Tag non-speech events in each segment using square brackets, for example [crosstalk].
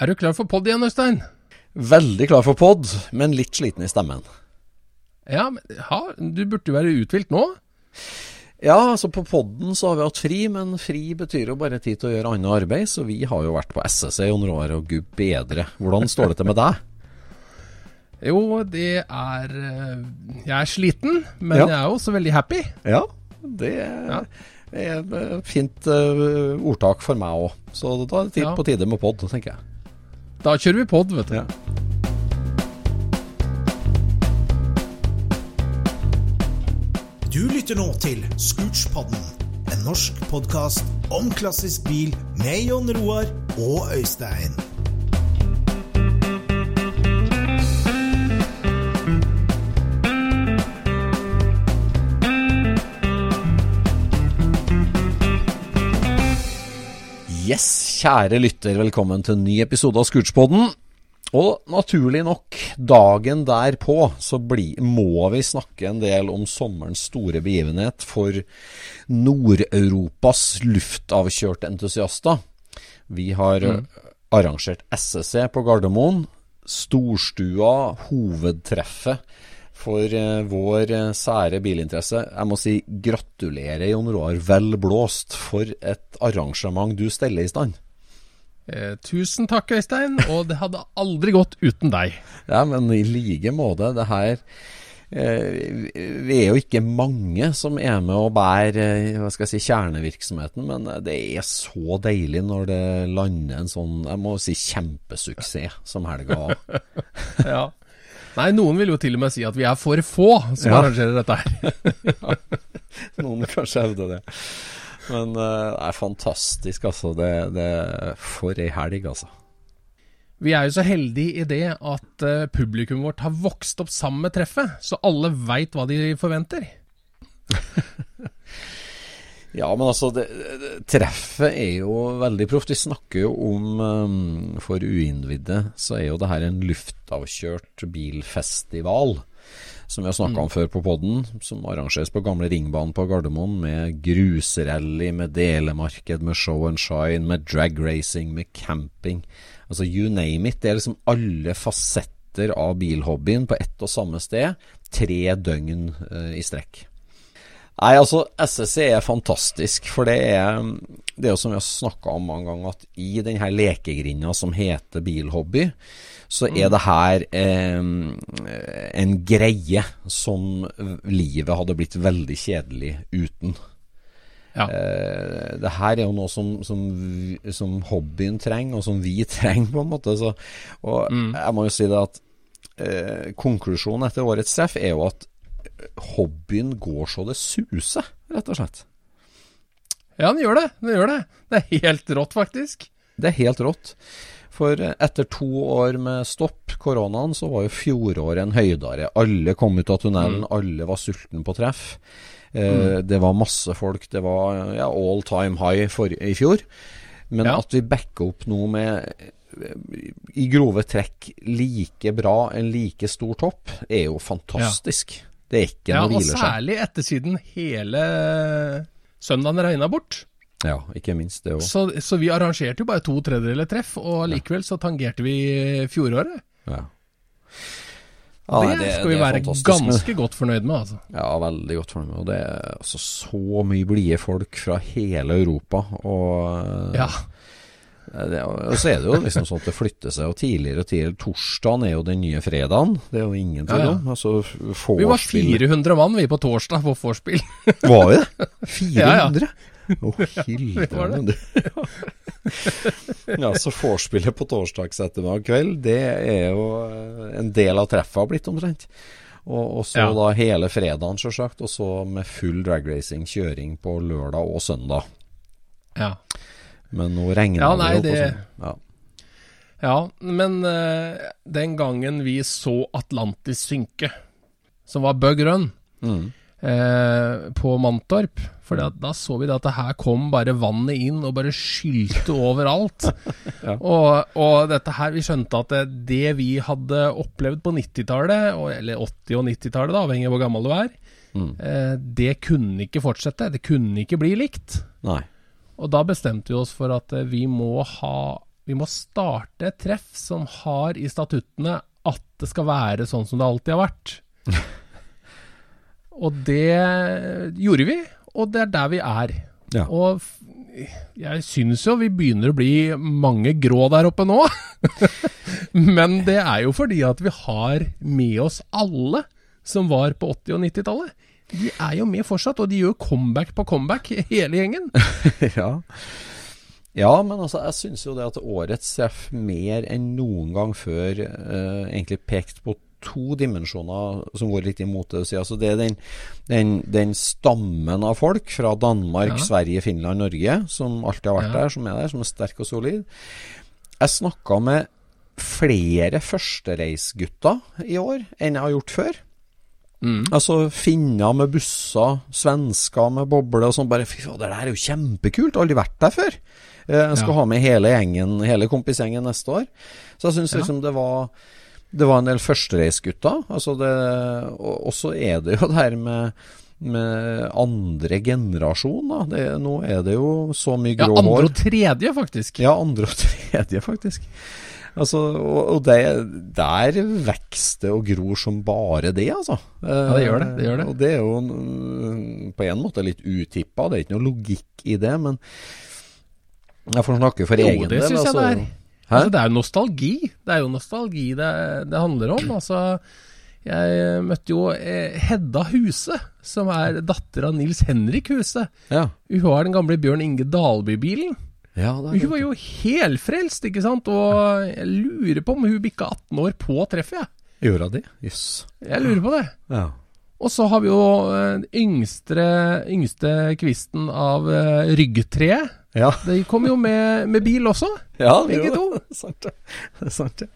Er du klar for pod igjen, Øystein? Veldig klar for pod, men litt sliten i stemmen. Ja, men ha, du burde jo være uthvilt nå. Ja, altså på podden så har vi hatt fri, men fri betyr jo bare tid til å gjøre annet arbeid, så vi har jo vært på SSC i noen år, og gud bedre. Hvordan står det til med deg? [laughs] Jo, det er eh, Jeg er sliten, men Ja. jeg er også veldig happy. Ja, det Ja. er et fint eh, ordtak for meg òg. Så da er det tid Ja. på tide med pod, tenker jeg. Da kjører vi pod, vet du. Ja. Du lytter nå til Scootspodden, en norsk podkast om klassisk bil med Jon Roar og Øystein. Yes, kjære lytter, velkommen til en ny episode av Scootspodden. Og naturlig nok, dagen derpå så bli, må vi snakke en del om sommerens store begivenhet for Nord-Europas luftavkjørte entusiaster. Vi har mm. arrangert SSC på Gardermoen. Storstua, hovedtreffet for eh, vår eh, sære bilinteresse. Jeg må si gratulerer, Jon Roar. Vel blåst for et arrangement du steller i stand. Eh, tusen takk, Øystein. Og det hadde aldri gått uten deg. Ja, men i like måte. Det her eh, Vi er jo ikke mange som er med og bærer hva skal jeg si, kjernevirksomheten, men det er så deilig når det lander en sånn jeg må si kjempesuksess som helga var. [laughs] Ja. Nei, noen vil jo til og med si at vi er for få som Ja. arrangerer dette her. [laughs] Noen kanskje hevde det. Men eh, det er fantastisk, altså. Det, det For ei helg, altså. Vi er jo så heldige i det at eh, publikum vårt har vokst opp sammen med treffet, så alle veit hva de forventer. [laughs] Ja, men altså, det, det, treffet er jo veldig proft. Vi snakker jo om, um, for uinnvidde, så er jo det her en luftavkjørt bilfestival. Som vi har snakka om før på podden, som arrangeres på gamle ringbanen på Gardermoen. Med grusrally, med delemarked, med show and shine, med drag racing, med camping. Altså you name it. Det er liksom alle fasetter av bilhobbyen på ett og samme sted. Tre døgn uh, i strekk. Nei, altså SSC er fantastisk, for det er, det er jo som vi har snakka om mange ganger, at i den her lekegrinda som heter bilhobby, så er det her eh, en greie som livet hadde blitt veldig kjedelig uten. Ja. Eh, det her er jo noe som, som, som hobbyen trenger, og som vi [laughs] trenger, på en måte. Så, og jeg må jo si det at eh, konklusjonen etter årets treff er jo at hobbyen går så det suser, rett og slett. Ja, den gjør det. Den gjør det. Det er helt rått, faktisk. Det er helt rått. For eh, etter to år med stopp, koronaen, så var jo fjoråret en høydare. Alle kom ut av tunnelen, alle var sultne på treff. Eh, Det var masse folk. Det var ja, all time high for, i fjor. Men Ja. at vi backer opp noe med i grove trekk like bra, en like stor topp, er jo fantastisk. Det er ikke Ja, noe og hviler seg. særlig etter siden hele søndagen regna bort. Ja, ikke minst det òg. Så, så vi arrangerte jo bare to tredjedeler treff, og likevel så tangerte vi fjoråret. Ja. Ja, nei, det, skal vi det være ganske godt fornøyd med, altså. Ja, veldig godt fornøyd med. Og det er altså så mye blide folk fra hele Europa. Og, Ja. Det, og så er det jo liksom sånn at det flytter seg og tidligere og tidligere. Torsdagen er jo den nye fredagen. Det er jo ingen tvil Ja, ja. om. Altså, Vi var 400 mann vi på torsdag på vorspiel. [laughs] Var vi det? Ja, ja. 400? Å, [laughs] Vi var. Ja, så vorspielet på torsdags ettermiddag kveld, det er jo eh, en del av treffet har blitt omtrent. Og, og så Ja. da hele fredagen, sjølsagt. Og så med full dragracing, kjøring på lørdag og søndag. Ja. Men nå regner Ja, det nei, jo det- sånn. Ja. Ja, men uh, den gangen vi så Atlantis synke, som var Bug Run Mm. uh, på Mantorp For da så vi det at det her kom bare vannet inn og bare skylte [laughs] overalt. og, og dette her, vi skjønte at det, det vi hadde opplevd på 90-tallet, eller 80- og 90-tallet, avhengig av hvor gammel du er, eh, det kunne ikke fortsette. Det kunne ikke bli likt. Nei. Og da bestemte vi oss for at eh, vi må ha Vi må starte et treff som har i statuttene at det skal være sånn som det alltid har vært. [laughs] og det gjorde vi, og det er der vi er. Ja. Og jeg syns jo vi begynner å bli mange grå der oppe nå. [laughs] Men det er jo fordi at vi har med oss alle som var på 80- og 90-tallet. De er jo med fortsatt, og de gjør comeback på comeback, hele gjengen. [laughs] ja. ja, men altså, jeg syns jo det at årets treff mer enn noen gang før eh, egentlig pekt på to dimensjoner som går litt imot det. si. Altså, det er den, den, den stammen av folk fra Danmark, Ja. Sverige, Finland, Norge som alltid har vært Ja. der, som er der, som er sterk og solid. Jeg snakka med flere førstereisgutter i år enn jeg har gjort før. Altså finner med busser, svensker med boble og sånn. Bare fy fader, det her er jo kjempekult. Aldri vært der før. Eh, Jeg skal Ja. ha med hele gjengen, hele kompisgjengen neste år. Så jeg syns Ja. liksom det var Det var en del førstereisgutter. Altså det Og så er det jo [laughs] det her med med andre generasjon, da. Det, nå er det jo så mye Ja, grå andre og tredje, faktisk. Ja, andre og [laughs] tredje, faktisk. Altså, og, og det, der vokser det og gror som bare det, altså. Ja, det gjør det, det gjør det. Og det er jo mm, på en måte litt utippa, det er ikke noe logikk i det, men jeg får snakke for Jo, egen det syns altså. jeg det er. Altså, det er jo nostalgi. Det er jo nostalgi det, det handler om. Altså, jeg møtte jo eh, Hedda Huse, som er datter av Nils Henrik Huse. Ja. Hun har den gamle Bjørn Inge Dalby-bilen. Ja, det Hun var jo helfrelst, ikke sant? Og jeg lurer på om hun bikka 18 år på treffet, jeg. Gjorde de? Jøss. Jeg lurer på det. Ja. Og så har vi jo den yngste, yngste kvisten av uh, ryggtreet. Ja. De kom jo med, med bil også. [laughs] ja Begge to. Det [laughs] sant, det. Det er sant, det.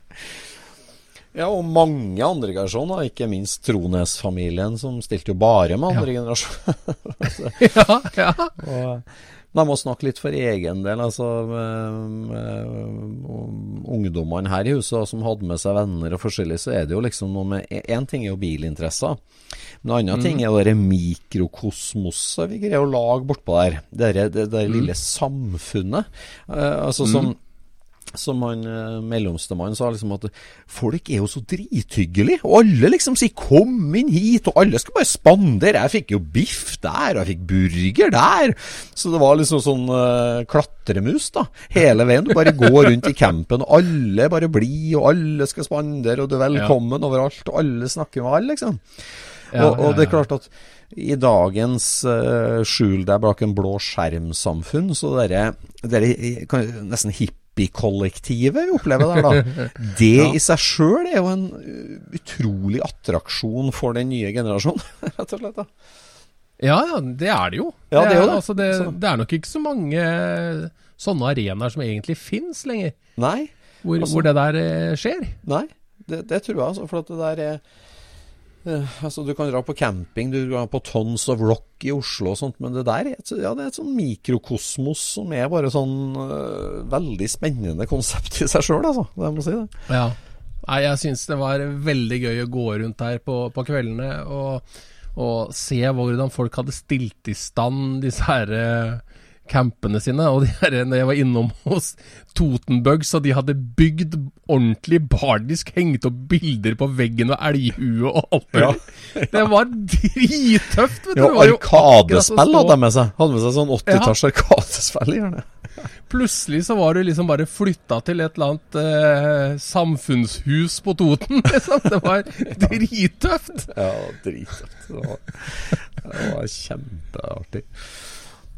Ja, og mange andre generasjoner, ikke minst Trones-familien, som stilte jo bare med andre generasjoner [laughs] ja, ja. Og de må snakke litt for egen del. altså med, med Ungdommene her i huset som hadde med seg venner og forskjellig, så er det jo liksom noe med Én ting er jo bilinteresser. Men en annen ting er jo det mikrokosmoset vi greier å lage bortpå der. Det, der- det, det lille samfunnet. Eh, altså som som han eh, mellomstemann sa, liksom at folk er jo så drithyggelige. Og alle liksom sier 'kom inn hit', og alle skal bare spandere. Jeg fikk jo biff der, og jeg fikk burger der. Så det var liksom sånn uh, klatremus, da. Hele veien. Du bare går rundt i campen, og alle bare blir, og alle skal spandere, og du er velkommen overalt, og alle snakker med alle, liksom. Ja, og, og det er klart at i dagens uh, skjul deg bak en blå skjerm-samfunn, så dere, dere nesten hippie-kollektivet vi opplever der, da. [laughs] Det Ja. i seg sjøl er jo en uh, utrolig attraksjon for den nye generasjonen, [laughs] rett og slett. da. Ja, ja, det er det jo. Ja, det er jo det. Altså, det, det er nok ikke så mange sånne arenaer som egentlig fins lenger, Nei, hvor, Altså- hvor det der eh, skjer. nei, det, det tror jeg, altså. For at det der er eh, altså Du kan dra på camping, du kan dra på Tons of Rock i Oslo og sånt, men det der er et, ja, er et sånn mikrokosmos som er bare sånn uh, veldig spennende konsept i seg sjøl, altså. Jeg må si det. Ja. Nei, jeg syns det var veldig gøy å gå rundt her på, på kveldene og, og se hvordan folk hadde stilt i stand disse her eh, campene sine. Og de her, når jeg var innom hos Totenbugs, og de hadde bygd ordentlig bardisk, hengt opp bilder på veggen og elghue og alt mulig. [laughs] Det var drittøft, vet du. Ja, Arkadespill hadde de med seg. Hadde med seg sånn 80-talls arkadespill, gjerne. [laughs] Plutselig så var du liksom bare flytta til et eller annet eh, samfunnshus på Toten. [laughs] Liksom. Det var drittøft. Ja, drittøft. Det var, det var kjempeartig.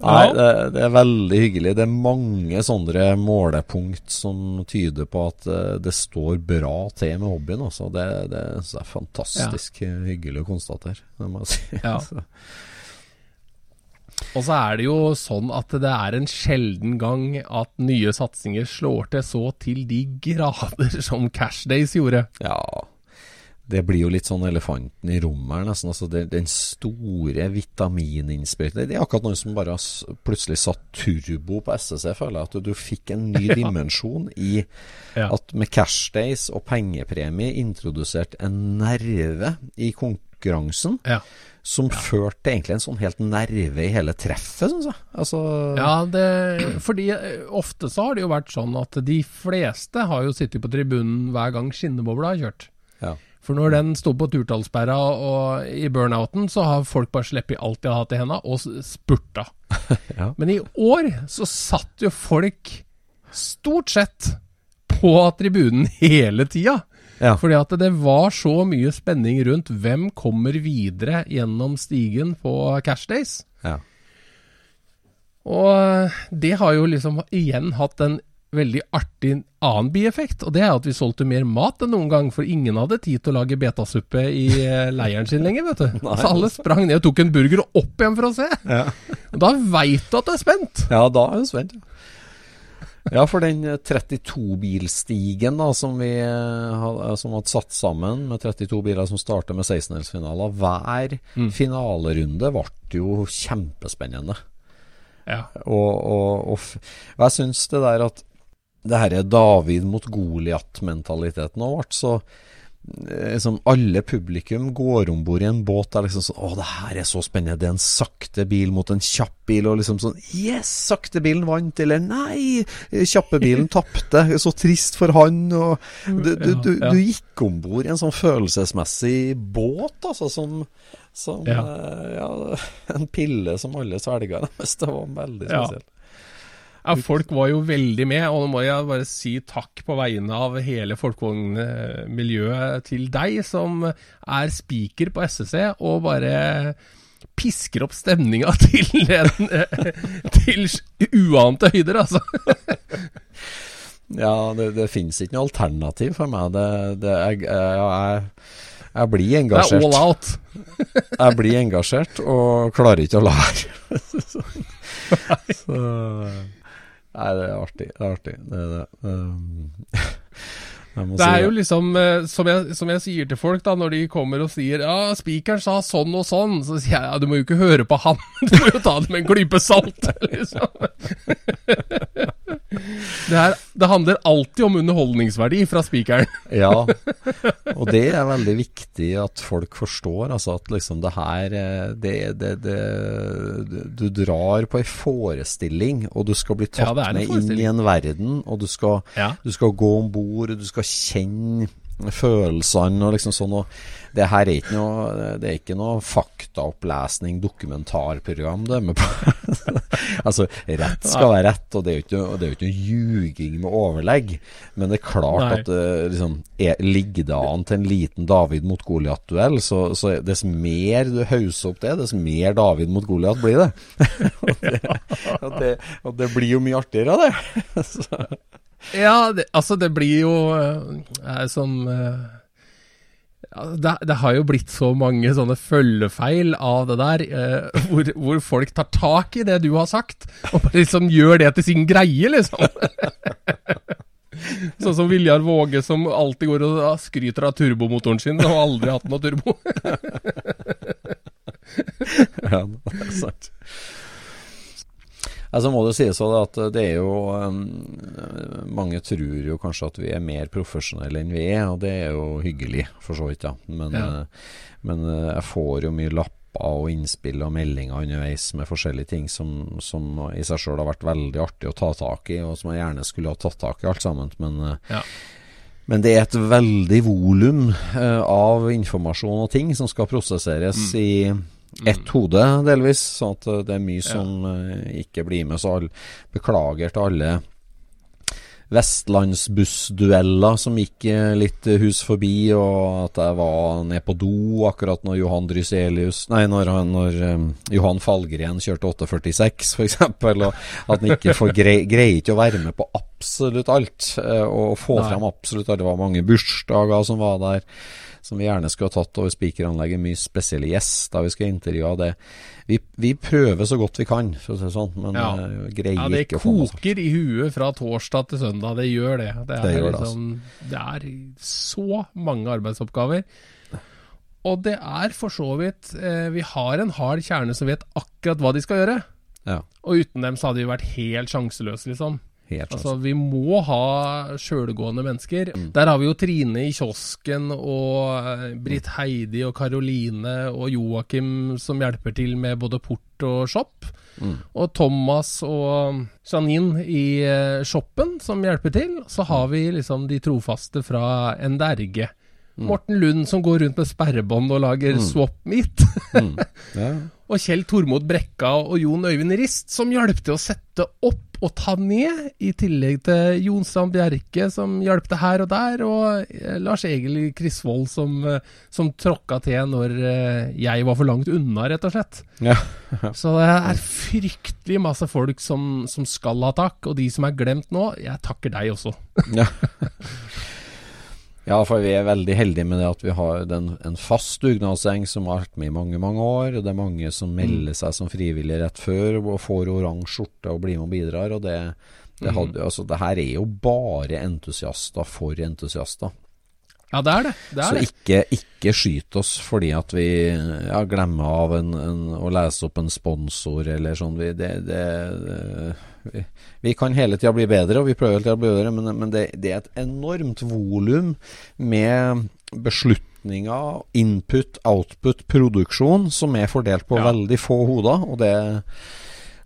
Nei, det, det er veldig hyggelig. Det er mange sånne målepunkt som tyder på at eh, det står bra til med hobbyen. Altså. Det, det, det er fantastisk hyggelig å konstatere. Det må jeg si. Ja. [laughs] Og så er det jo sånn at det er en sjelden gang at nye satsinger slår til så til de grader som Cash Days gjorde. Ja, det blir jo litt sånn elefanten i rommet her, nesten. Altså det, den store vitamininnsprøyten Det er akkurat noe som bare har plutselig satt turbo på SSC, føler jeg. At du, du fikk en ny [laughs] dimensjon i Ja. at med cashdays og pengepremie introdusert en nerve i konkurransen. Ja. Som førte egentlig en sånn helt nerve i hele treffet, syns jeg. Altså, Ja, det, fordi eh, ofte så har det jo vært sånn at de fleste har jo sittet på tribunen hver gang skinnebobla har kjørt. ja. For når den sto på turtallsperra og i burnouten, så har folk bare sluppet alt de har hatt i henda, og spurta. [laughs] Ja. Men i år så satt jo folk stort sett på tribunen hele tida. Ja. Fordi at det var så mye spenning rundt hvem kommer videre gjennom stigen på Cashdays. ja. Og det har jo liksom igjen hatt en veldig artig annen bieffekt, og det er at vi solgte mer mat enn noen gang, for ingen hadde tid til å lage betasuppe i eh, leiren sin lenger, vet du. [laughs] Så alle sprang ned og tok en burger og opp igjen for å se. Og da veit du at du er spent. Ja, da er du spent. ja. Ja, for den eh, 32-bilstigen da, som vi eh, har som hadde satt sammen med 32 biler som starter med 16-delsfinaler, hver finalerunde ble jo kjempespennende. Ja. Og, og, og, og jeg syns det der at det her er David mot Goliat-mentaliteten har vært, så eh, liksom alle publikum går om bord i en båt der liksom sånn Å, det her er så spennende. Det er en sakte bil mot en kjapp bil, og liksom sånn Yes, sakte bilen vant, eller nei, kjappe bilen tapte. Så trist for han. Og du, du, du, du gikk om bord i en sånn følelsesmessig båt, altså, som, som Ja. eh, ja, En pille som alle svelga. Det var veldig spesielt. Ja, folk var jo veldig med, og nå må jeg bare si takk på vegne av hele folkevognmiljøet til deg, som er speaker på SSC og bare pisker opp stemninga [laughs] til, til uante høyder, altså. Ja, det, det finnes ikke noe alternativ for meg. Det, det, jeg, jeg, jeg, blir Det er all out. Jeg blir engasjert og klarer ikke å la være. [laughs] Så [laughs] Nei, det er artig. Det er artig. Det er det. Um, [laughs] Det er jo liksom, eh, som jeg, som jeg sier til folk da, når de kommer og sier Ja, spikeren sa sånn og sånn, så sier jeg ja, du må jo ikke høre på han, [laughs] du må jo ta det med en klype salt, [laughs] liksom. Det, her, det handler alltid om underholdningsverdi fra spikeren. [laughs] Ja, og det er veldig viktig at folk forstår. Altså at liksom det her eh, det, det, Du drar på ei forestilling, og du skal bli tatt Ja, med inn i en verden. Og du skal, Ja. du skal gå om bord, og du skal kjenne følelsene og liksom sånn. Og det her er ikke noe Det er ikke noe faktaopplesning, dokumentarprogram det er med på. [laughs] altså, rett skal være rett, og det er jo ikke, det er jo ikke noe ljuging med overlegg. Men det er klart Nei. at liksom, er, ligger det an til en liten David mot Goliat-duell, så, så dess mer du hauser opp det, dess mer David mot Goliat blir det. [laughs] og, det, og, det og det blir jo mye artigere av det. [laughs] så, Ja, det, altså det blir jo eh, som eh, det, det har jo blitt så mange sånne følgefeil av det der, eh, [laughs] hvor, hvor folk tar tak i det du har sagt, og liksom gjør det til sin greie, liksom. [laughs] sånn som Viljar Våge som alltid går og skryter av turbomotoren sin, og aldri hatt noe turbo. [laughs] ja, det er sant. Altså må det sies at det er jo um, Mange tror jo kanskje at vi er mer profesjonelle enn vi er, og det er jo hyggelig, for så vidt, ja. Men, Ja. eh, men eh, jeg får jo mye lapper og innspill og meldinger underveis med forskjellige ting som, som i seg sjøl har vært veldig artig å ta tak i, og som jeg gjerne skulle ha tatt tak i alt sammen. Men, eh, Ja. men det er et veldig volum uh, av informasjon og ting som skal prosesseres i ett hode, delvis. Sånn at eh, det er mye som eh, ikke blir med. Så all, beklager til alle vestlandsbussdueller som gikk eh, litt hus forbi, og at jeg var nede på do akkurat når Johan Dryselius Nei, når, når um, Johan Fallgren kjørte 846, f.eks. Og at han ikke får grei, greier ikke å være med på absolutt alt, og få Nei. frem absolutt alt. Det var mange bursdager som var der. Som vi gjerne skulle ha tatt over spikeranlegget. Mye spesielle gjester vi skal intervjue. Det. Vi, vi prøver så godt vi kan, for å si det sånn, men Ja. eh, greier Ja, ikke å få det koker i huet fra torsdag til søndag. Det gjør det. Det er, Det det, liksom, det er så mange arbeidsoppgaver. Og det er for så vidt eh, Vi har en hard kjerne som vet akkurat hva de skal gjøre. Ja, Og uten dem så hadde vi vært helt sjanseløse, liksom. Altså, vi må ha sjølgående mennesker. Mm. Der har vi jo Trine i kiosken, og Britt Britt Heidi og Karoline og Joakim som hjelper til med både port og shop. Mm. Og Thomas og Janine i eh, shoppen som hjelper til. Så har vi liksom de trofaste fra NDRG. Mm. Morten Lund som går rundt med sperrebånd og lager swap meet. Mm. Ja. [laughs] Og Kjell Tormod Brekka og Jon Øyvind Rist, som hjalp til å sette opp og ta ned, i tillegg til Jon Strand Bjerke, som hjalp til her og der, og eh, Lars Egil Krisvold, som, eh, som tråkka til når eh, jeg var for langt unna, rett og slett. Ja. [laughs] Så det er fryktelig masse folk som, som skal ha takk, og de som er glemt nå, jeg takker deg også. Ja. [laughs] ja, for vi er veldig heldige med det at vi har den, en fast dugnadsgjeng som har vært med i mange, mange år. Og det er mange som melder seg som frivillige rett før og får oransje skjorte og blir med og bidrar. Og det, det, hadde, altså, det her er jo bare entusiaster for entusiaster. Ja, det er det. det, er Så ikke, ikke skyt oss fordi at vi ja, glemmer av en, en, å lese opp en sponsor eller sånn. Vi, det, det, vi, vi kan hele tida bli bedre, og vi prøver hele tida å bli bedre, men, men det, det er et enormt volum med beslutninger, input, output, produksjon som er fordelt på Ja. veldig få hoder. Og det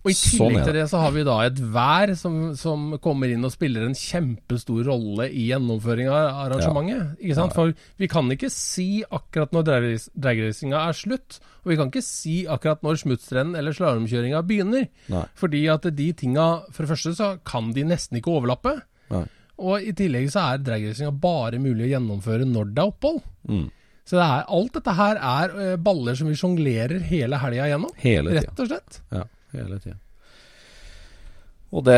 Og i Sånn tillegg sånn til det så har vi da et vær som, som kommer inn og spiller en kjempestor rolle i gjennomføringa av arrangementet. Sant? For vi kan ikke si akkurat når drag- dragracinga er slutt, og vi kan ikke si akkurat når smutsrennen eller slalåmkjøringa begynner. Nei. Fordi at de tinga For det første så kan de nesten ikke overlappe. Nei. Og i tillegg så er dragracinga bare mulig å gjennomføre når det er opphold. Mm. Så det er, alt dette her er eh, baller som vi sjonglerer hele helga gjennom. Hele tiden. Rett og slett. Ja, hele tida. Og, det,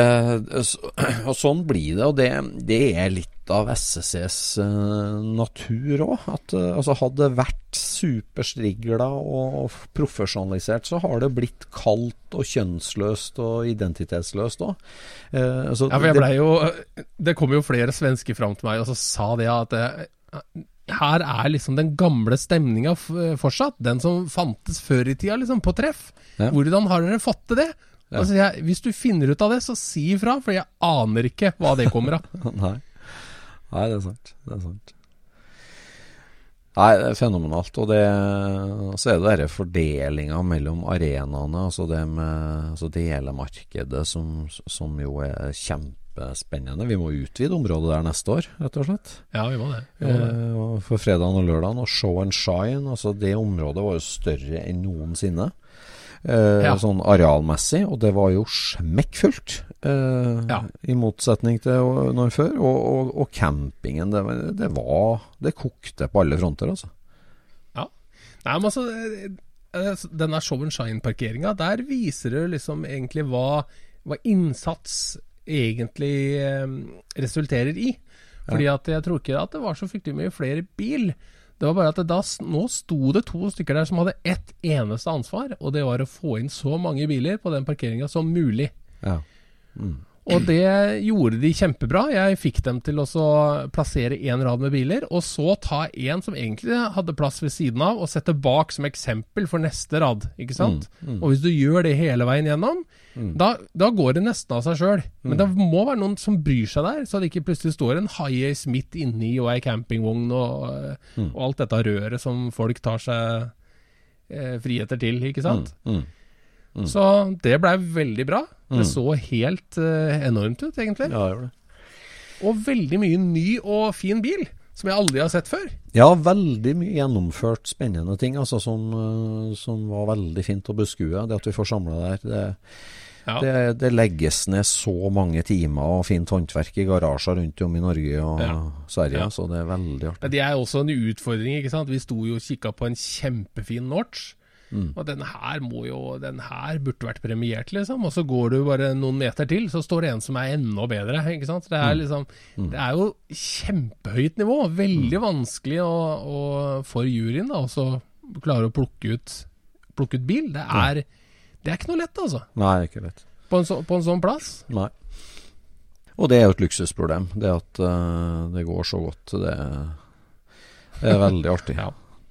[clears throat] og sånn blir det, og det, det er litt av SSCs eh, natur òg. Eh, altså, hadde det vært superstrigla og profesjonalisert, så har det blitt kaldt og kjønnsløst og identitetsløst òg. Eh, altså, Ja, for jeg det- jo Det kom jo flere svensker fram til meg og så sa det at det, her er liksom den gamle stemninga fortsatt. Den som fantes før i tida, liksom, på treff. Ja. Hvordan har dere fått til det? Og Altså, jeg, Hvis du finner ut av det, så si ifra, for jeg aner ikke hva det kommer av. [laughs] Nei. Nei, det er sant. Det er sant. Nei, det er fenomenalt. Og det, så er det denne fordelinga mellom arenaene, altså det med altså delemarkedet, som, som jo er kjempespennende. Vi må utvide området der neste år, rett og slett. Ja, vi må det. Vi må det. Eh, for fredagen og lørdagen. Og Show and Shine, altså det området var jo større enn noensinne. Eh, Ja. Sånn arealmessig, og det var jo smekkfullt. Eh, Ja. I motsetning til når før. Og, og, og campingen, det, det var Det kokte på alle fronter, altså. Ja. Nei, men altså eh, eh, Denne Show and Shine-parkeringa, der viser det liksom egentlig hva, hva innsats egentlig eh, resulterer i. Fordi at jeg tror ikke at det var så fryktelig mye flere bil. Det var bare at da, nå sto det to stykker der som hadde ett eneste ansvar, og det var å få inn så mange biler på den parkeringa som mulig. Ja. Og det gjorde de kjempebra. Jeg fikk dem til å plassere én rad med biler, og så ta en som egentlig hadde plass ved siden av, og sette bak som eksempel for neste rad. Ikke sant? Og hvis du gjør det hele veien gjennom, da, da går det nesten av seg sjøl. Men det må være noen som bryr seg der, så det ikke plutselig står en high-ace midt inni og ei campingvogn og, og alt dette røret som folk tar seg eh, friheter til, ikke sant? Mm. Så det blei veldig bra. Det så helt uh, enormt ut, egentlig. Ja, det det. Og veldig mye ny og fin bil, som jeg aldri har sett før. Ja, veldig mye gjennomført spennende ting altså, som, eh, som var veldig fint å beskue. Det at vi får samla der. Det, Ja. det, det legges ned så mange timer og fint håndverk i garasjer rundt om i Norge og Ja. Sverige, Ja. så det er veldig artig. Men det er også en utfordring, ikke sant. Vi sto jo og kikka på en kjempefin Notch. Og den her må jo Den her burde vært premiert, liksom. Og så går du bare noen meter til, så står det en som er enda bedre. Ikke sant? Det er liksom Det er jo kjempehøyt nivå. Veldig vanskelig å, å, for juryen da, også klare å plukke ut, plukke ut bil. Det er, det er ikke noe lett, altså. Nei, ikke lett. På en, så, på en sånn plass. Nei. Og det er jo et luksusproblem. Det at uh, det går så godt, det, det er veldig artig. [laughs] Ja.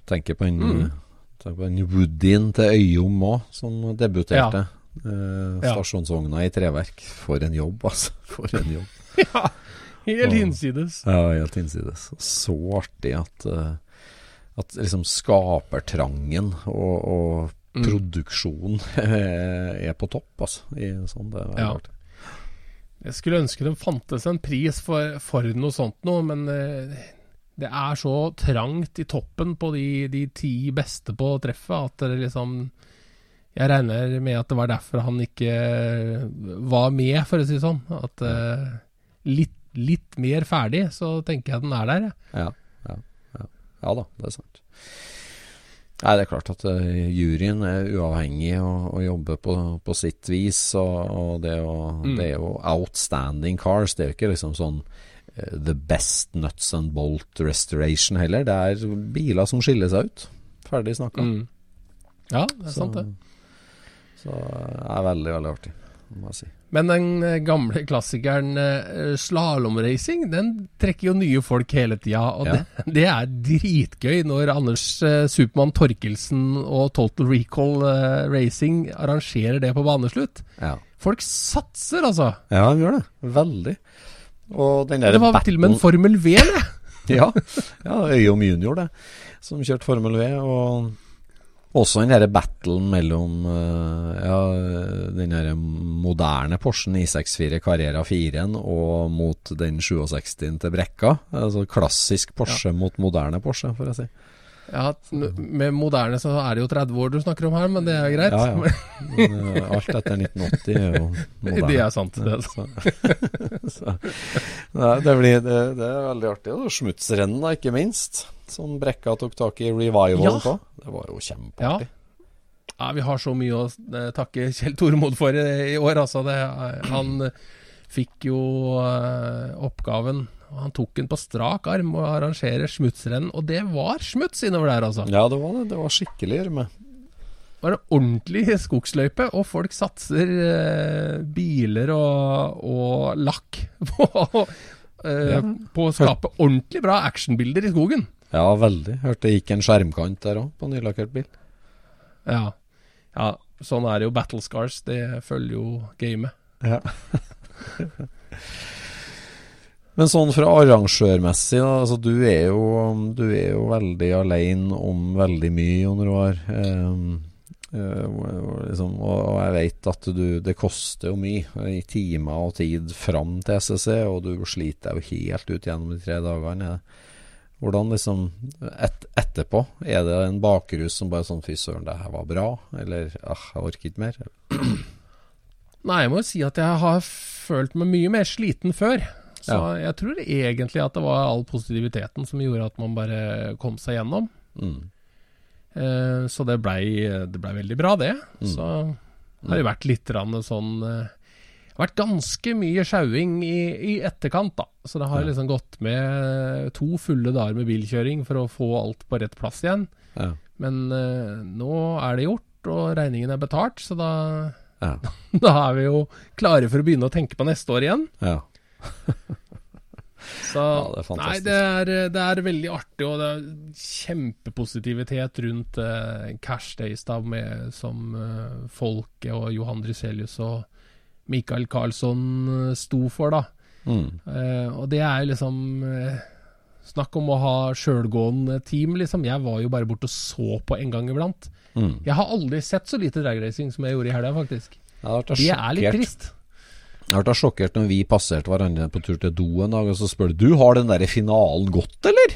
Tenker på den, Mm. Tenker på den Woodyen til Øyom òg, som debuterte. Eh, Ja. Stasjonsvogna i treverk. For en jobb, altså. [laughs] For en jobb. [laughs] ja. Helt hinsides. Ja, helt innsides. Så artig at, uh, at liksom skapertrangen og, og Mm. produksjonen [laughs] er på topp, altså. I sånn, det er Ja. artig. Jeg skulle ønske det fantes en pris for, for noe sånt noe, men eh, det er så trangt i toppen på de, de ti beste på treffet at det liksom Jeg regner med at det var derfor han ikke var med, for å si det sånn. At uh, litt, litt mer ferdig, så tenker jeg den er der. jeg. Ja, ja, ja. ja da, det er sant. Nei, det er klart at eh, juryen er uavhengig og, og jobber på, på sitt vis. Og, og det, er jo, Mm. det er jo outstanding cars. Det er jo ikke liksom sånn eh, the best nuts and bolt restoration heller. Det er biler som skiller seg ut. Ferdig snakka. Mm. Ja, det er sant, det. Så det er veldig, veldig artig, må jeg si. Men den eh, gamle klassikeren eh, slalåmracing, den trekker jo nye folk hele tida. Og Ja. det, [laughs] det er dritgøy når Anders eh, Supermann Torkelsen og Total Recall eh, Racing arrangerer det på baneslutt. Ja. Folk satser, altså. ja, de gjør det. Veldig. Og den der Det var til og med en Formel V, det. [laughs] Ja, ja Øyom junior, det. Som kjørte Formel V. Og også den derre battlen mellom eh, ja, den derre moderne Porschen I64 Carrera 4-en og mot den 67-en til Brekka. Altså klassisk Porsche mot moderne Porsche, får jeg si. Ja, Med moderne så er det jo 30 år du snakker om her, men det er greit. Ja, ja. Men, eh, alt etter 1980 er jo moderne. Det er sant. Det er sant. Så, [laughs] så, nei, det, blir, det, det er veldig artig. Og Smutsrennen, da, ikke minst. Som Brekka tok tak i revivalen Ja. på. Det var jo kjempeartig. Ja, vi har så mye å eh, takke Kjell Tormod for i, i år. Altså, det, han eh, fikk jo eh, oppgaven og Han tok den på strak arm og arrangerer smutsrenn, og det var smuts innover der, altså. Ja, det var det. Det var skikkelig gjørme. Det var en ordentlig skogsløype, og folk satser eh, biler og, og lakk [laughs] på, eh, Ja. på å skape ordentlig bra actionbilder i skogen. Ja, veldig. Hørte det gikk en skjermkant der òg, på nylakkert bil. Ja. ja, sånn er det jo. Battle Scars, det følger jo gamet. Ja. [laughs] Men sånn fra arrangørmessig, da. Altså, du er jo, du er jo veldig alene om veldig mye, Jon Roar. Um, eh, og- liksom, og, og jeg vet at du, det koster jo mye i timer og tid fram til SSC, og du sliter deg jo helt ut gjennom de tre dagene. Hvordan liksom et, etterpå? Er det en bakrus som bare sånn Fy søren, det her var bra? Eller ah, jeg orker ikke mer? [clears throat] Nei, jeg må jo si at jeg har følt meg mye mer sliten før. Så Ja. jeg tror egentlig at det var all positiviteten som gjorde at man bare kom seg gjennom. Mm. Eh, så det blei ble veldig bra, det. Mm. Så har det vært litt sånn eh, Det har vært ganske mye sjauing i, i etterkant, da. Så det har Ja. liksom gått med to fulle dager med bilkjøring for å få alt på rett plass igjen. Ja. Men eh, nå er det gjort, og regningen er betalt, så da, Ja. [laughs] da er vi jo klare for å begynne å tenke på neste år igjen. ja. [laughs] Så Ja, det er fantastisk. nei, det er, det er veldig artig, og det er kjempepositivitet rundt eh, Cash Days da, med, som eh, Folke og Johan Driselius og Mikael Karlsson eh, sto for, da. Mm. Eh, og det er liksom eh, Snakk om å ha sjølgående team, liksom. Jeg var jo bare borte og så på en gang iblant. Mm. Jeg har aldri sett så lite dragracing som jeg gjorde i helga, faktisk. Det er litt trist. Jeg ble sjokkert når vi passerte hverandre på tur til do en dag, og så spør du har den der finalen gått, eller?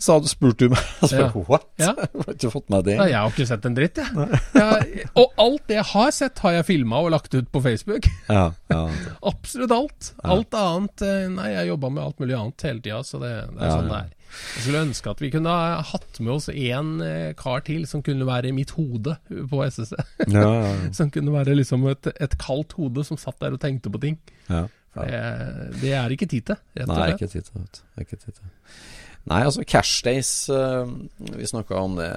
Så hadde spurt du meg. [laughs] Så, Ja. What? Ja. [laughs] Jeg har ikke fått med det. Nei, jeg har ikke sett en dritt, jeg. jeg. Og alt det jeg har sett, har jeg filma og lagt ut på Facebook. Ja, ja. [laughs] Absolutt alt. Alt annet eh, Nei, jeg jobba med alt mulig annet hele tida, så det, det er sånn det er. Jeg skulle ønske at vi kunne ha hatt med oss en eh, kar til som kunne være i mitt hode på SSC. ja, ja, [laughs] som kunne være liksom et, et kaldt hode som satt der og tenkte på ting. ja. Det, det er ikke tid til, rett og Nei, ikke tid til. Ikke tid til. Nei, altså Cashdays uh, Vi snakka om det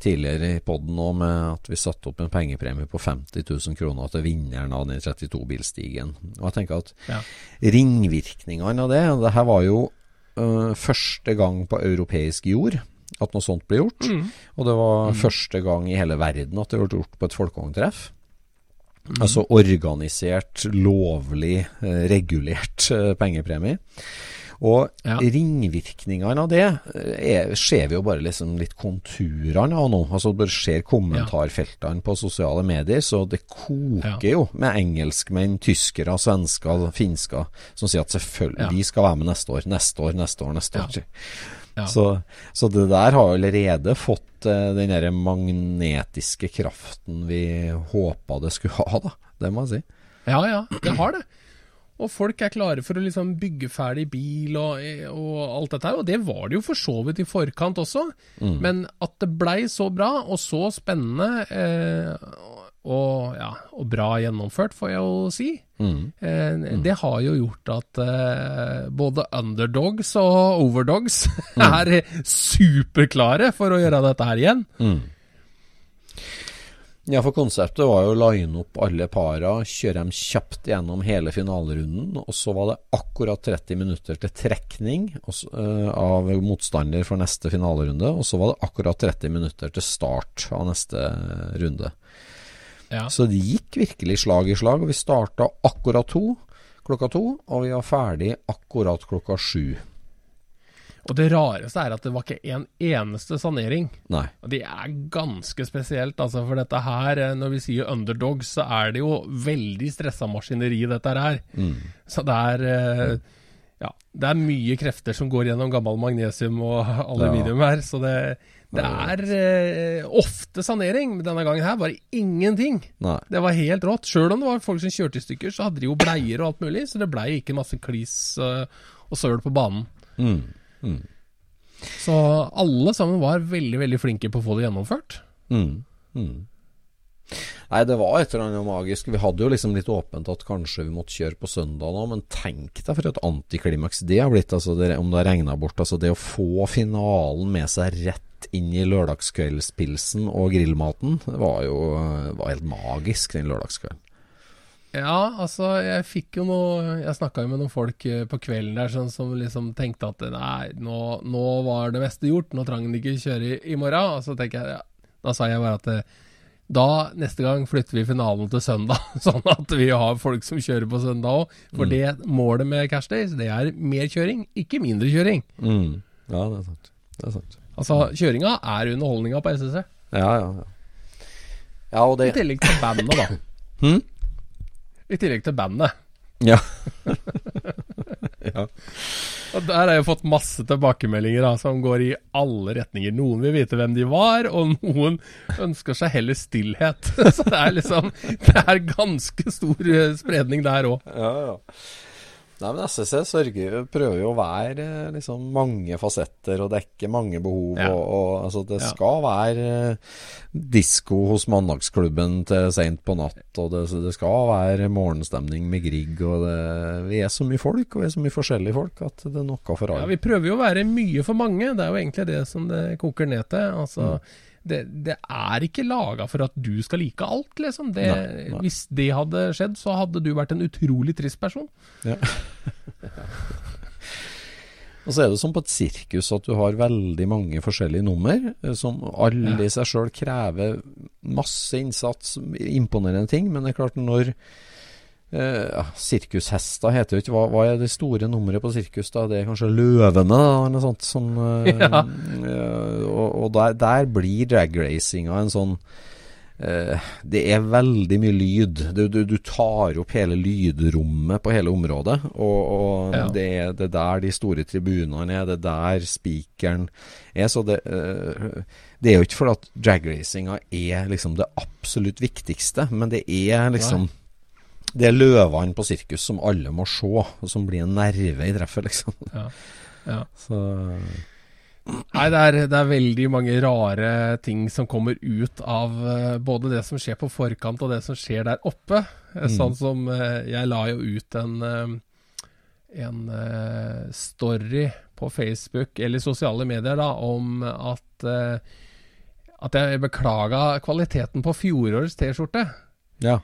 tidligere i poden nå, med at vi satte opp en pengepremie på 50 000 kroner til vinneren av den 32-bilstigen. Og jeg tenker at Ja. ringvirkningene av det Det her var jo øh, første gang på europeisk jord at noe sånt ble gjort. Mm. Og det var første gang i hele verden at det ble gjort på et folkevogntreff. Altså organisert, lovlig, eh, regulert eh, pengepremie. Og Ja. ringvirkningene av det eh, er, ser vi jo bare liksom litt konturene av nå. Altså bare ser kommentarfeltene på sosiale medier, så det koker jo med engelskmenn, tyskere, svensker, finsker som sier at selvfølgelig vi skal være med neste år, neste år, neste år, neste år. Ja. Så, så det der har allerede fått eh, den der magnetiske kraften vi håpa det skulle ha, da. Det må jeg si. Ja, ja, det har det. Og folk er klare for å liksom bygge ferdig bil og, og alt dette her. Og det var det jo for så vidt i forkant også. Men at det blei så bra og så spennende eh, og, ja, og bra gjennomført, får jeg jo si. Eh, Det har jo gjort at eh, både underdogs og overdogs [laughs] er superklare for å gjøre dette her igjen. Ja, for konseptet var jo å line opp alle para, kjøre dem kjapt gjennom hele finalerunden, og så var det akkurat 30 minutter til trekning eh, av motstander for neste finalerunde, og så var det akkurat 30 minutter til start av neste runde. Ja. Så det gikk virkelig slag i slag, og vi starta akkurat to, klokka to, og vi var ferdig akkurat klokka sju. Og det rareste er at det var ikke en eneste sanering. Nei. Og Det er ganske spesielt, altså, for dette her, eh, når vi sier underdogs, så er det jo veldig stressa maskineri, dette her. Så det er eh, Ja, det er mye krefter som går gjennom gammel magnesium og [laughs] aluminium her, så det, det er eh, ofte sanering. Men denne gangen her var det ingenting. Nei. Det var helt rått. Sjøl om det var folk som kjørte i stykker, så hadde de jo bleier og alt mulig, så det blei ikke masse klis og søl på banen. Mm. Så alle sammen var veldig, veldig flinke på å få det gjennomført. Mm. Mm. Nei, det var et eller annet magisk. Vi hadde jo liksom litt åpent at kanskje vi måtte kjøre på søndag nå, men tenk deg for et antiklimaks det har blitt, altså det, om det har regna bort. Altså det å få finalen med seg rett inn i lørdagskveldspilsen og grillmaten, det var jo var helt magisk den lørdagskvelden. Ja, altså, jeg fikk jo noe Jeg snakka jo med noen folk eh, på kvelden der sånn, som liksom tenkte at nei, nå, nå var det meste gjort, nå trang de ikke kjøre i, i morgen. Og så tenker jeg, ja, da sa jeg bare at eh, da, neste gang, flytter vi finalen til søndag, [laughs] sånn at vi har folk som kjører på søndag òg. For det målet med Cash Days, det er mer kjøring, ikke mindre kjøring. Mm. Ja, det er sant. Det er sant. Altså, kjøringa er underholdninga på SSC. Ja, ja, ja. Ja, og I tillegg til bandet, da. Hm? I tillegg til bandet. [laughs] Ja. Og Der har jeg fått masse tilbakemeldinger da, som går i alle retninger. Noen vil vite hvem de var, og noen ønsker seg heller stillhet. [laughs] Så det er liksom Det er ganske stor eh, spredning der òg. Ja, ja. Nei, men SSC sørger, prøver jo å være eh, liksom mange fasetter og dekke mange behov. Ja. Og, og altså, det Ja. skal være eh, disko hos mandagsklubben til seint på natt. Og det, det skal være morgenstemning med Grieg. Og det, vi er så mye folk, og vi er så mye forskjellige folk, at det er noe for alle. Ja, vi prøver jo å være mye for mange. Det er jo egentlig det som det koker ned til. Altså, det, det er ikke laga for at du skal like alt, liksom. Det, Nei, nei. Hvis det hadde skjedd, så hadde du vært en utrolig trist person. Ja. [laughs] Og så er det som på et sirkus at du har veldig mange forskjellige nummer, eh, som alle i seg sjøl krever masse innsats, imponerende ting. Men det er klart, når ja, Sirkushester heter jo ikke hva, hva er det store nummeret på sirkus? da? Det er kanskje løvene, da, eller noe sånt. Som, uh, [laughs] Ja. uh, og og der, der blir dragracinga en sånn Det er veldig mye lyd. Du, du, du tar opp hele lydrommet på hele området. Og, og Ja. det, er, det er der de store tribunene er, det er der spikeren er. Så det, det er jo ikke fordi at dragracinga er liksom det absolutt viktigste, men det er liksom Det er løvene på sirkus som alle må se, og som blir en nerve i treffet, liksom. Ja. Ja. Så Nei, det er, det er veldig mange rare ting som kommer ut av eh, både det som skjer på forkant og det som skjer der oppe. Mm. Sånn som eh, Jeg la jo ut en, eh, en eh, story på Facebook, eller sosiale medier, da, om at eh, at jeg beklaga kvaliteten på fjorårets T-skjorte. ja.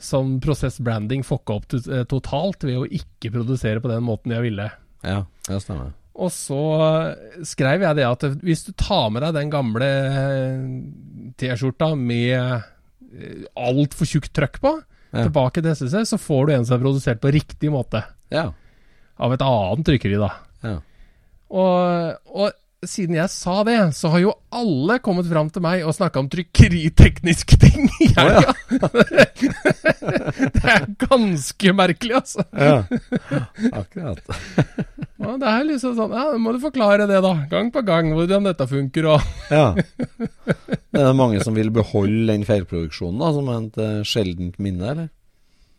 Som Prosess Branding fucka opp eh, totalt ved å ikke produsere på den måten jeg ville. Ja, det stemmer. Og så skrev jeg det at hvis du tar med deg den gamle eh, T-skjorta med eh, altfor tjukt trøkk på, Ja. tilbake til SSC, så får du en som er produsert på riktig måte. Ja. Av et annet trykkeri, da. ja. Og, og siden jeg sa det, så har jo alle kommet fram til meg og snakka om trykkeritekniske ting i helga. [laughs] det er ganske merkelig, altså. ja. Akkurat. Og det er liksom sånn, ja, må du forklare det, da. Gang på gang, hvordan dette funker og Ja. Det er mange som vil beholde den feilproduksjonen da, som et eh, sjeldent minne, eller?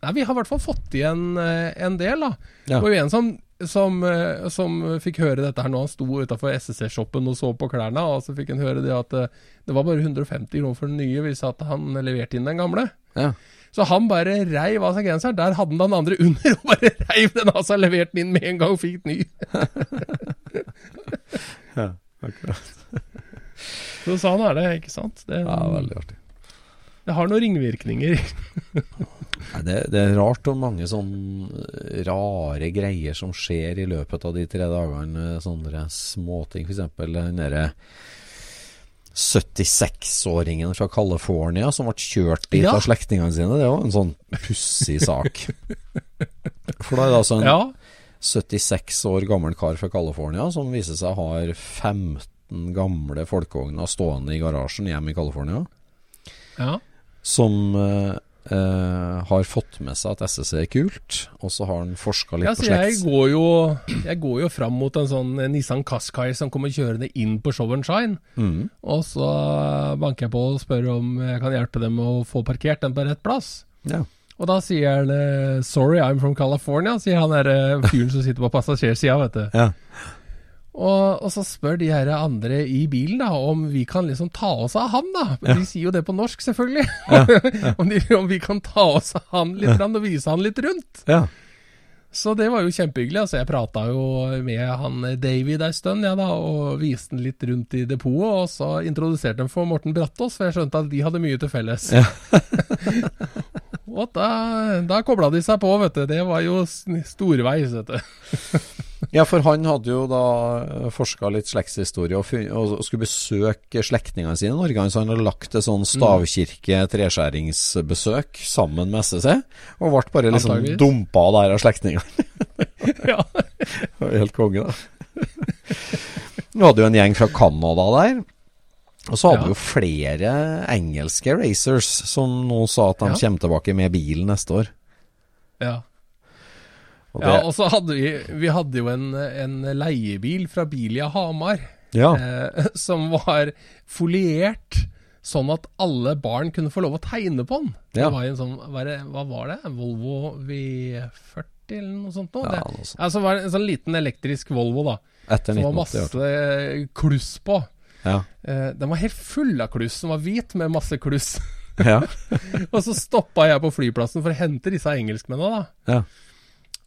Nei, vi har i hvert fall fått igjen eh, en del, da. Ja. Og en som, som, eh, som fikk høre dette her når han sto utafor SSC-shoppen og så på klærne, og så fikk han høre det at eh, det var bare 150 kroner for den nye hvis at han leverte inn den gamle. Ja. Så han bare reiv av seg genseren. Der hadde han den andre under, og bare reiv den av seg, leverte den inn med en gang og fikk ny. [laughs] ja. Akkurat. Så sånn er det, ikke sant? Det, Ja, veldig artig. Det har noen ringvirkninger. Nei, det, det er rart hvor mange sånne rare greier som skjer i løpet av de tre dagene. Sånne småting. F.eks. den derre 76-åringen fra California som ble kjørt dit Ja. av slektningene sine. Det var en sånn pussig sak. For da er det altså en Ja, 76 år gammel kar fra California som viser seg har 15 gamle folkevogner stående i garasjen hjemme i California. ja. Som eh, eh, har fått med seg at SSC er kult, og så har han forska litt Ja, på slekt. jeg går jo Jeg går jo fram mot en sånn Nissan Qashqai som kommer kjørende inn på Show and Shine. Mm. Og så banker jeg på og spør om jeg kan hjelpe dem med å få parkert den på rett plass. Ja. Og da sier han eh, 'Sorry, I'm from California', sier han der fyren som sitter på passasjersida, vet du. Ja. Og, og så spør de her andre i bilen da om vi kan liksom ta oss av han, da. Men De sier jo det på norsk, selvfølgelig. [laughs] om, de, om vi kan ta oss av han litt og vise han litt rundt. ja. Så det var jo kjempehyggelig. Altså, jeg prata jo med han David ei stund, ja, da, og viste han litt rundt i depotet. Og så introduserte han for Morten Brattås, for jeg skjønte at de hadde mye til felles. [laughs] og da, da kobla de seg på, vet du. Det var jo storveis, vet du. [laughs] ja, for han hadde jo da forska litt slektshistorie og, og skulle besøke slektningene sine i Norge. Så han hadde lagt et sånn stavkirke-treskjæringsbesøk sammen med SSC, og ble bare liksom Antageligvis. dumpa der av slektningene. [laughs] ja. Det var Helt konge, da. [laughs] Vi hadde jo en gjeng fra Canada der. Og så hadde Ja. vi jo flere engelske racers som nå sa at de Ja. kommer tilbake med bilen neste år. ja. Og Ja, og så hadde vi Vi hadde jo en, en leiebil fra Bilia Hamar ja, eh, [laughs] som var foliert sånn at alle barn kunne få lov å tegne på den. Ja. Det var en sånn hva, det, var det? Volvo V40 eller noe sånt? Noe? Ja, noe sånt. altså var det en sånn liten elektrisk Volvo da etter som var 1980. masse kluss på. Ja. Eh, den var helt full av kluss. Den var hvit med masse kluss. Ja. [laughs] og så stoppa jeg på flyplassen for å hente disse engelskmennene. da Ja.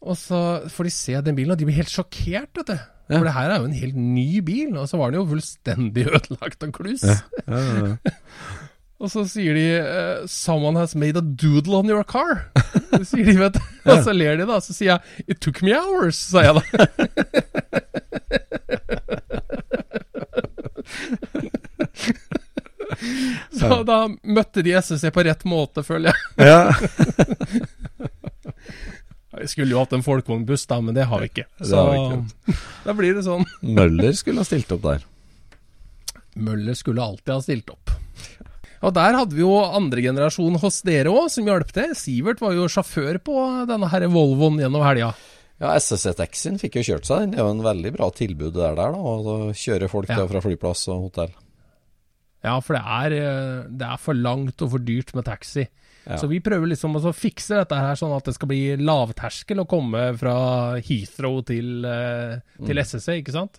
Og så får de se den bilen, og de blir helt sjokkert, vet du. Ja. For det her er jo en helt ny bil, og så var den jo fullstendig [laughs] ødelagt av kluss. Ja, ja. [laughs] Og så sier de eh, 'Someone has made a doodle on your car'. [laughs] Det sier de, vet du. Og så ler de, da. Så sier jeg 'It took me hours', sa jeg da. Så da møtte de SSC på rett måte, føler jeg. Vi skulle jo hatt en folkevognbuss, da, men det har vi ikke. Så vi [laughs] da blir det sånn. Møller skulle ha stilt opp der. Møller skulle alltid ha stilt opp. Og der hadde vi jo andre generasjon hos dere òg, som hjalp til. Sivert var jo sjåfør på denne her Volvoen gjennom helga. Ja, SSC-taxien fikk jo kjørt seg, den. Det er jo en veldig bra tilbud der, der da, å kjøre folk Ja. til og fra flyplass og hotell. Ja, for det er, eh, det er for langt og for dyrt med taxi. Ja. Så vi prøver liksom å fikse dette her sånn at det skal bli lavterskel å komme fra Heathrow til, eh, til SSE, ikke sant?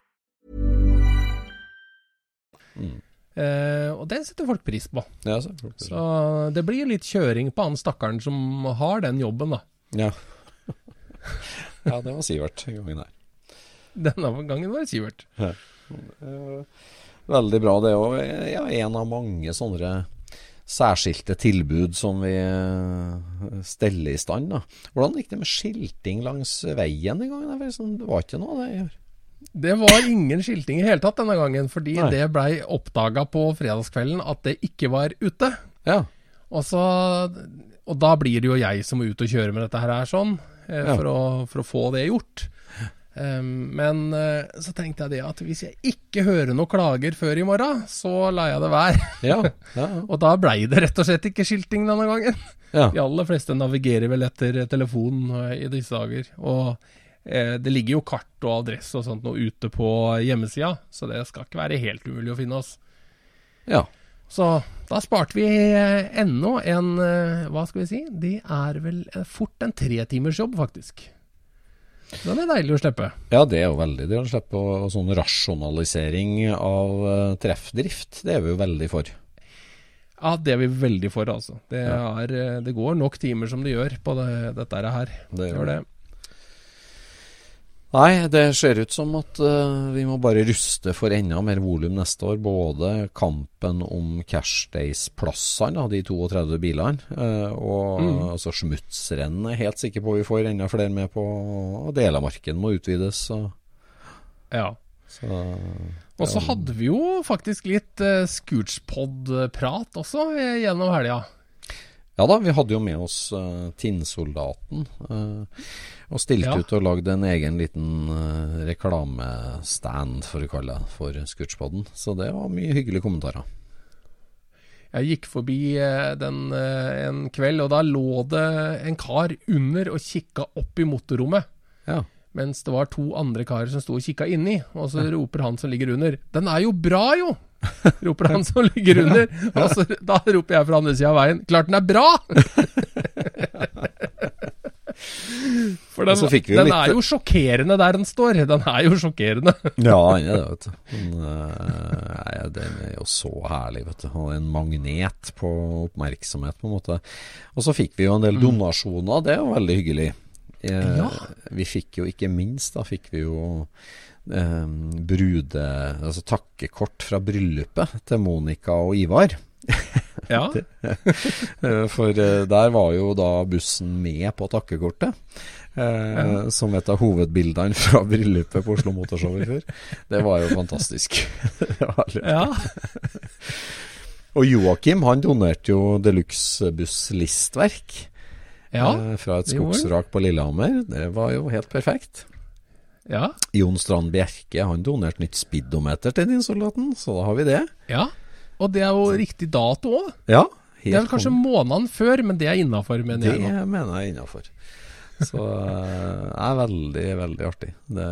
Eh, og det setter folk pris på. Ja, så. Så det blir litt kjøring på han stakkaren som har den jobben, da. ja. [laughs] ja, det var Sivert gangen her. Denne gangen var det Sivert. Veldig bra. Det òg. ja, en av mange sånne særskilte tilbud som vi eh, steller i stand. Da. Hvordan gikk det med skilting langs veien den gangen? Det var ikke noe av det i år. Det var ingen skilting i hele tatt denne gangen, fordi Nei. det blei oppdaga på fredagskvelden at det ikke var ute. Ja. Og, så, og da blir det jo jeg som må ut og kjøre med dette her sånn, eh, Ja. for, å, for å få det gjort. Um, men eh, så tenkte jeg det at hvis jeg ikke hører noen klager før i morgen, så lar jeg det være. [laughs] Ja. ja. [laughs] Og da blei det rett og slett ikke skilting denne gangen. ja. De aller fleste navigerer vel etter telefon eh, i disse dager. Og det ligger jo kart og adresse og sånt noe ute på hjemmesida, så det skal ikke være helt umulig å finne oss. ja. Så da sparte vi eh, ennå en eh, Hva skal vi si? Det er vel eh, fort en tretimersjobb, faktisk. Den er deilig å slippe. Ja, det er jo veldig deilig å slippe Og sånn rasjonalisering av eh, treffdrift. Det er vi jo veldig for. Ja, det er vi veldig for, altså. Det, er, eh, det går nok timer som det gjør på det, dette her. Det gjør det. Nei, det ser ut som at uh, vi må bare ruste for enda mer volum neste år. Både kampen om Cashdays-plassene, de 32 bilene, uh, og Mm. altså smutsrennet er helt sikker på vi får enda flere med på. Og Delamarken må utvides. Så, Ja. så Og så hadde vi jo faktisk litt uh, Scootspod-prat også gjennom helga. Ja da, vi hadde jo med oss uh, Tinnsoldaten. eh, og stilte Ja. ut og lagde en egen liten uh, reklamestand, for å kalle det, for Scootspoden. Så det var mye hyggelige kommentarer. Jeg gikk forbi eh, den eh, en kveld, og da lå det en kar under og kikka opp i motorrommet. Ja. Mens det var to andre karer som sto og kikka inni, og så roper han som ligger under 'Den er jo bra, jo!' [laughs] roper han som ligger under. Og så, da roper jeg fra andre sida av veien 'Klart den er bra!' [laughs] [laughs] For den, Og den litt- er jo sjokkerende der den står. Den er jo sjokkerende. [laughs] Ja, han er det, vet du. Men, eh, nei, den er jo så herlig, vet du. Er en magnet på oppmerksomhet, på en måte. Og så fikk vi jo en del donasjoner, det er jo veldig hyggelig. Eh, Ja. Vi fikk jo ikke minst, da fikk vi jo eh, brude... Altså takkekort fra bryllupet til Monica og Ivar. Ja, [laughs] Eh, For eh, der var jo da bussen med på takkekortet. Ja. Som et av hovedbildene fra bryllupet på Oslo Motorshow i fjor. Det var jo fantastisk. [laughs] Var ja. Og Joakim han donerte jo deluxe-buss-listverk ja, eh, fra et skogsvrak på Lillehammer. Det var jo helt perfekt. ja, Jon Strand Bjerke han donerte nytt speedometer til din soldaten, så da har vi det. ja. Og det er jo riktig dato òg. Ja, Det er vel kanskje måneden før, men det er innafor, mener Det jeg Det mener jeg er innafor. Så [laughs] eh, det er veldig, veldig artig. Det,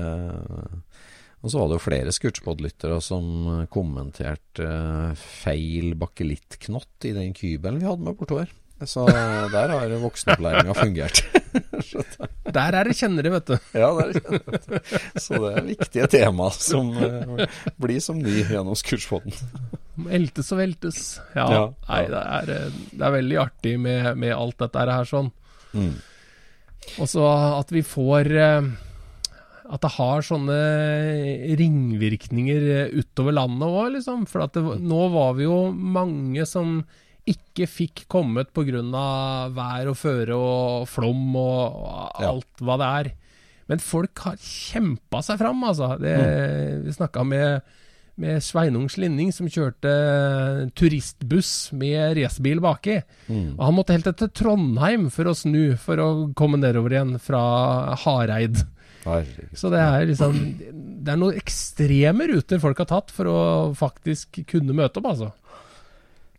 Og så var det jo flere Scootspod-lyttere som kommenterte eh, feil bakelittknott i den kybelen vi hadde med bortover. Så der har voksenopplæringa fungert. [laughs] Der er det kjennere, vet du. ja, der kjenner det det. Så det er viktige tema som eh, blir som ny gjennom Scootspoden. Eltes og veltes. Ja. Ja, Nei, det er, eh, det er veldig artig med, med alt dette her sånn. Mm. Og så at vi får eh, At det har sånne ringvirkninger eh, utover landet òg, liksom. For at det, nå var vi jo mange som ikke fikk kommet pga. vær og føre og flom og Ja. alt hva det er. Men folk har kjempa seg fram, altså. Det, Mm. Vi snakka med, med Sveinung Slinning, som kjørte turistbuss med racerbil baki. Mm. Og han måtte helt til Trondheim for å snu, for å komme nedover igjen fra Hareid. Herregud. Så det er liksom Det er noen ekstreme ruter folk har tatt for å faktisk kunne møte opp, altså.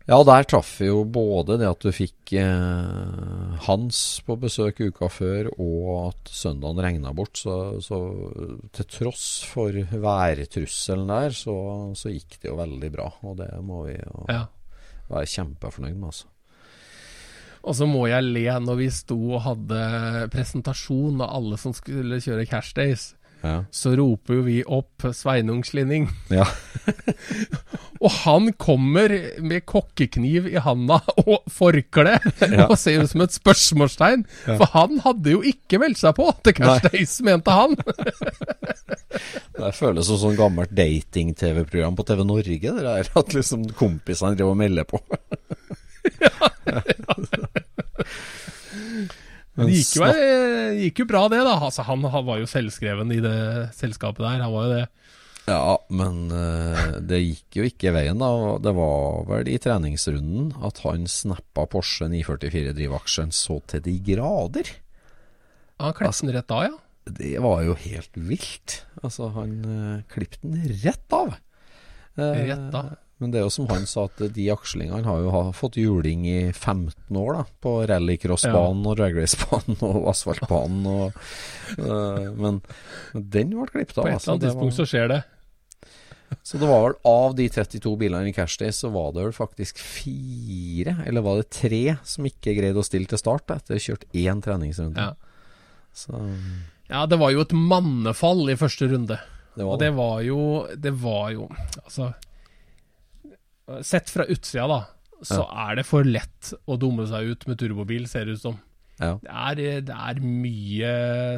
Ja, der traff vi jo både det at du fikk eh, Hans på besøk uka før, og at søndagen regna bort. Så, så til tross for værtrusselen der, så, så gikk det jo veldig bra. Og det må vi jo Ja. være kjempefornøyd med, altså. Og så må jeg le når vi sto og hadde presentasjon av alle som skulle kjøre Cash Days. Ja. Så roper jo vi opp Sveinung Slinning. ja. [laughs] Og han kommer med kokkekniv i handa og forkle Ja. og ser ut som et spørsmålstegn. For han hadde jo ikke meldt seg på til Cash. Days, mente han. [laughs] Det føles som sånn gammelt dating-TV-program på TV Norge, det der. At liksom kompisene driver og melder på. [laughs] Men det gikk jo, gikk jo bra, det, da. Altså, han, han var jo selvskreven i det selskapet der. Han var jo det. Ja, men eh, det gikk jo ikke veien, da. Det var vel i treningsrunden at han snappa Porsche 944 drivaksjen så til de grader. Han klepte den rett av, ja. Det var jo helt vilt. Altså, han uh, klippet den rett av. Uh, Rett av. Men det er jo som han sa, at de akslingene har jo fått juling i 15 år, da. På rallycrossbanen og dragracebanen og asfaltbanen og eh, men, men den ble klippet På et eller altså. annet tidspunkt så skjer det. så det var vel av de 32 bilene i Cashday, så var det vel faktisk fire, eller var det tre, som ikke greide å stille til start etter å ha kjørt én treningsrunde. Ja. Så ja, det var jo et mannefall i første runde. det var Og det var jo Det var jo Altså Sett fra utsida, da, så er det for lett å dumme seg ut med turbobil, ser det ut som. Ja. Det er, det er mye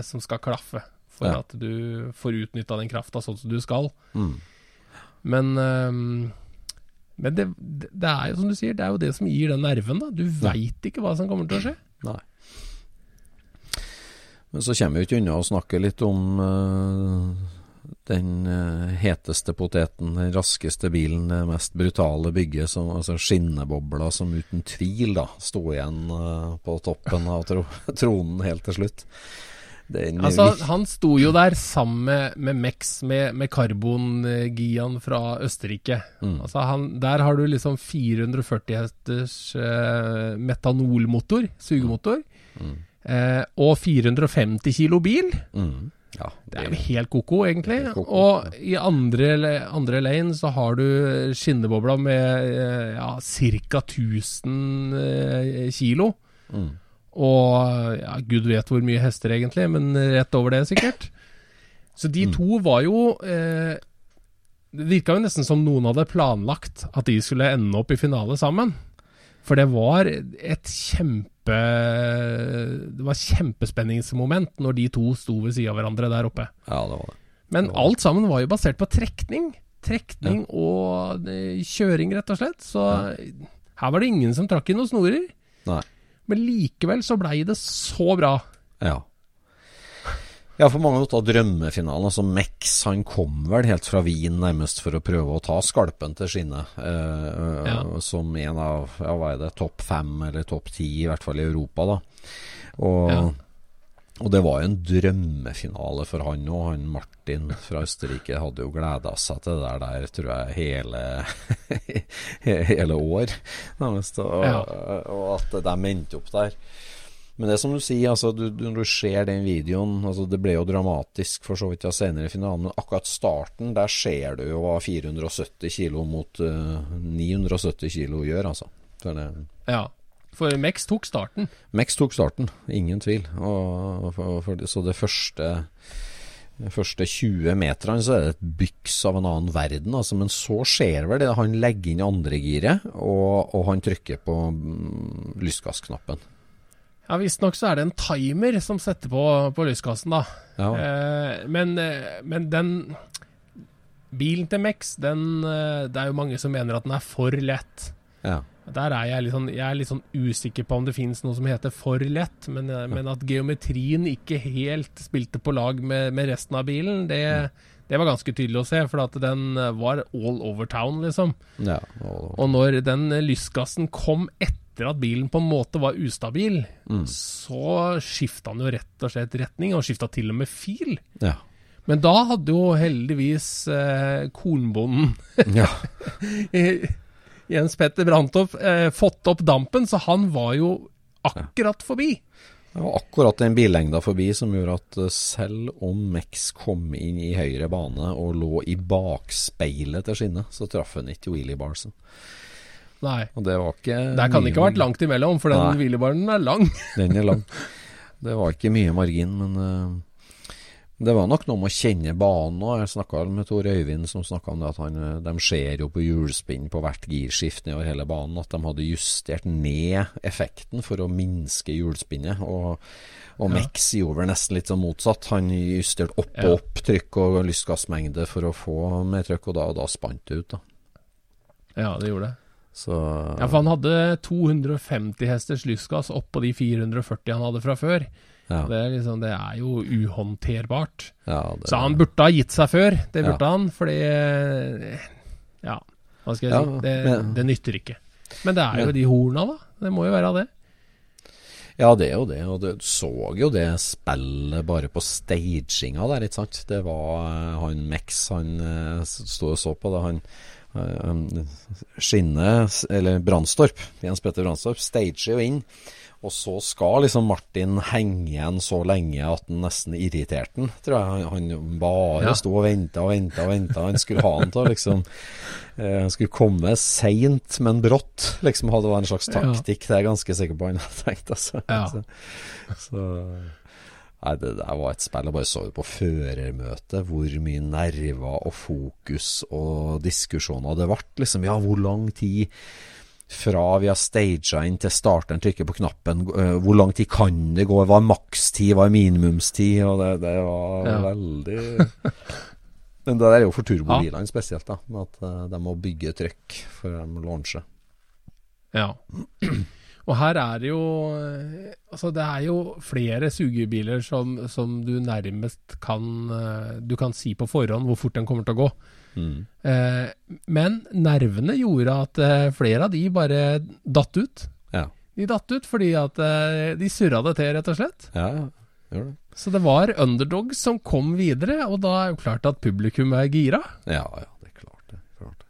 som skal klaffe for Ja. at du får utnytta den krafta sånn som du skal. Mm. Men øhm, Men det, det er jo som du sier, det er jo det som gir den nerven. da Du veit ikke hva som kommer til å skje. Nei. Men så kommer vi ikke unna å snakke litt om eh, den eh, heteste poteten, den raskeste bilen, det mest brutale bygget, som, altså skinnebobla som uten tvil da sto igjen eh, på toppen av tro [laughs] tronen helt til slutt. Den Altså, han sto jo der sammen med, med Mex, med, med karbongian fra Østerrike. Mm. Altså, han, der har du liksom 440 hesters eh, metanolmotor, sugemotor, eh, og 450 kilo bil. mm, ja, Det er jo helt ko-ko, egentlig. Helt koko, og i andre, andre lane så har du skinnebobla med eh, ja, ca. 1000 eh, kilo. Mm. Og ja, gud vet hvor mye hester egentlig, men rett over det sikkert. Så de to var jo eh, Det virka jo nesten som noen hadde planlagt at de skulle ende opp i finale sammen. For det var et kjempe Det var kjempespenningsmoment når de to sto ved sida av hverandre der oppe. ja, det var det. Men alt sammen var jo basert på trekning. Trekning og eh, kjøring, rett og slett. Så her var det ingen som trakk i noen snorer. Nei. Men likevel så blei det så bra. Ja. Ja, for mange av drømmefinalen. Altså Mex han kom vel helt fra Wien nærmest for å prøve å ta skalpen til skinnet. Eh, Ja. Som en av ja, hva er det, topp fem eller topp ti, i hvert fall i Europa. da Og, Ja. og det var jo en drømmefinale for han og han Martin fra Østerrike hadde jo gleda seg til det der, der tror jeg, hele, [laughs] hele år. Nærmest, og, og at de endte opp der. Men det som du sier, altså, du, du, når du ser den videoen altså, Det ble jo dramatisk for så vidt ja, senere i finalen, men akkurat starten, der ser du jo hva 470 kilo mot uh, 970 kilo gjør, altså. Ja. For Mex tok starten. Mex tok starten, ingen tvil. Og, for, for, så det første de første 20 meterne så er det et byks av en annen verden. Altså, men så skjer vel det. Han legger inn andregiret, og, og han trykker på mm, lystgassknappen. Ja, Visstnok så er det en timer som setter på, på lystgassen, da. Ja. Eh, men, eh, men den bilen til Mex, den eh, Det er jo mange som mener at den er for lett. Ja. Der er jeg litt sånn, jeg er litt sånn usikker på om det finnes noe som heter for lett, men, eh, men at geometrien ikke helt spilte på lag med, med resten av bilen, det, det var ganske tydelig å se. For at den var all over town, liksom. ja og, Og når den lysgassen kom etter at bilen på en måte var ustabil, så skifta han jo rett og slett retning, og skifta til og med fil. ja. Men da hadde jo heldigvis eh, kornbonden [laughs] ja. Jens Petter Brandtopp eh, fått opp dampen, så han var jo akkurat forbi. Det var akkurat den billengda forbi som gjorde at eh, selv om Mex kom inn i høyre bane og lå i bakspeilet til skinnet, så traff han ikke Willy Barsen. Nei. Og det var ikke Der kan det ikke ha vært langt imellom, for den Nei. hvilebaren er lang. [laughs] Den er lang. Det var ikke mye margin, men uh, det var nok noe med å kjenne banen òg. Jeg snakka med Tor Øyvind som snakka om det at han, eh, de ser jo på hjulspinn på hvert girskift nedover hele banen at de hadde justert ned effekten for å minske hjulspinnet. Og, og Mex gjorde nesten litt sånn motsatt. Han justerte opp og Ja. opp trykk og lystgassmengde for å få mer trykk, og da, da spant det ut, da. Ja, det gjorde det. Så Ja, for han hadde 250 hesters lystgass oppå de 440 han hadde fra før. ja, Det er, liksom, det er jo uhåndterbart. ja, det, Så han burde ha gitt seg før, det burde han, fordi Ja, hva skal jeg si? Det, det nytter ikke. Men det er jo de horna, da. Det må jo være det. Ja, det er jo det. Og du så jo det spillet bare på staginga der, ikke sant. Det var eh, han Mex, han eh, sto og så på det. Han Skinne, eller Brandstorp, Jens Petter Brandstorp, stager jo inn. Og så skal liksom Martin henge igjen så lenge at han nesten irriterte han, tror jeg. Han, bare Ja. sto og venta og venta og venta. Han skulle ha han til å liksom eh, Han skulle komme seint, men brått. Liksom hadde vært en slags taktikk. Det er jeg ganske sikker på han hadde tenkt, altså. Ja. Så, så Nei, det der var et spill. Jeg bare så det på førermøtet, hvor mye nerver og fokus og diskusjoner det ble. Liksom, ja, hvor lang tid fra vi har staged inn til starteren trykker på knappen, eh, hvor lang tid kan det gå? Hva er makstid, hva er minimumstid? Og det, det var Ja. veldig [laughs] Men det der er jo for turbobilene spesielt, da. Med at eh, de må bygge trykk før de launcher. Ja. Og her er det jo Altså, det er jo flere sugebiler som, som du nærmest kan eh, Du kan si på forhånd hvor fort den kommer til å gå. Mm. Eh, men nervene gjorde at eh, flere av de bare datt ut. Ja. De datt ut fordi at eh, de surra det til, rett og slett. ja, ja. Det. Så det var underdogs som kom videre, og da er jo klart at publikum er gira. Ja, ja, det er klart det. Klart det.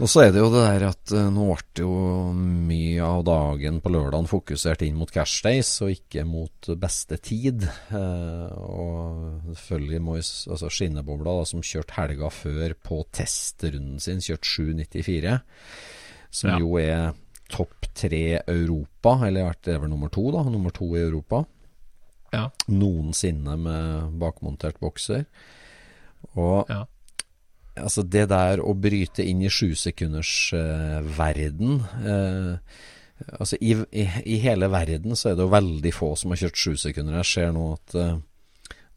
Og så er det jo det der at eh, nå ble jo mye av dagen på lørdagen fokusert inn mot cash days, og ikke mot beste tid. Eh, og selvfølgelig må altså Skinnebobla, da, som kjørte helga før på testrunden sin, kjørte 7.94, som Ja. jo er topp tre Europa, eller det er vel nummer to, da. Nummer to i Europa Ja. noensinne med bakmontert bokser. Og Ja. Altså det der å bryte inn i sjusekundersverden verden eh, Altså i, i, I hele verden så er det jo veldig få som har kjørt sju sekunder. Jeg ser nå at eh,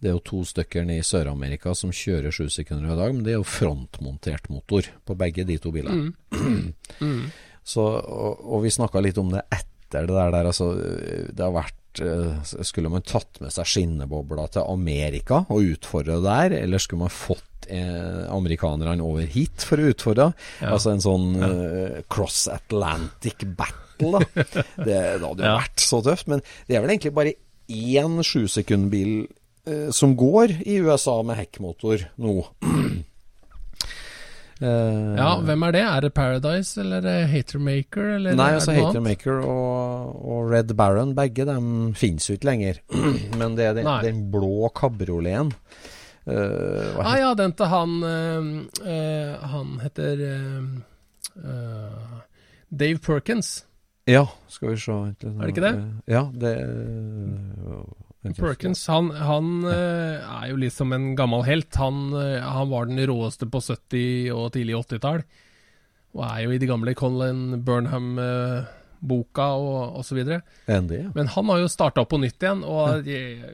det er jo to stykker nede i Sør-Amerika som kjører sju sekunder i dag, men det er jo frontmontert motor på begge de to bilene. [clears throat] Så, og, og vi snakka litt om det etter det der, der altså, det har vært eh, Skulle man tatt med seg skinnebobla til Amerika og utfordre der, eller skulle man fått eh, amerikanerne over hit for å utfordre? Altså en sånn eh, cross Atlantic battle, da. [laughs] Det, det hadde jo Ja. vært så tøft. Men det er vel egentlig bare én sjusekundbil uh, som går i USA med hekkmotor nå. [clears throat] Eh, Ja, hvem er det? Er det Paradise, eller er Hatermaker, eller Nei, altså? Hatermaker og, og Red Baron, begge de finnes jo ikke lenger. [clears throat] Men det er den, den blå kabrioleten. Uh, Ah ja, den til han uh, uh, Han heter eh, eh, Dave Perkins. Ja, skal vi se. Er det ikke det? Ja, det. Perkins han, han ja. er jo liksom en gammel helt. Han, eh, han var den råeste på 70- og tidlig 80-tall. Og er jo i de gamle Colin Burnham-boka og osv. Ja. Men han har jo starta opp på nytt igjen, og ja.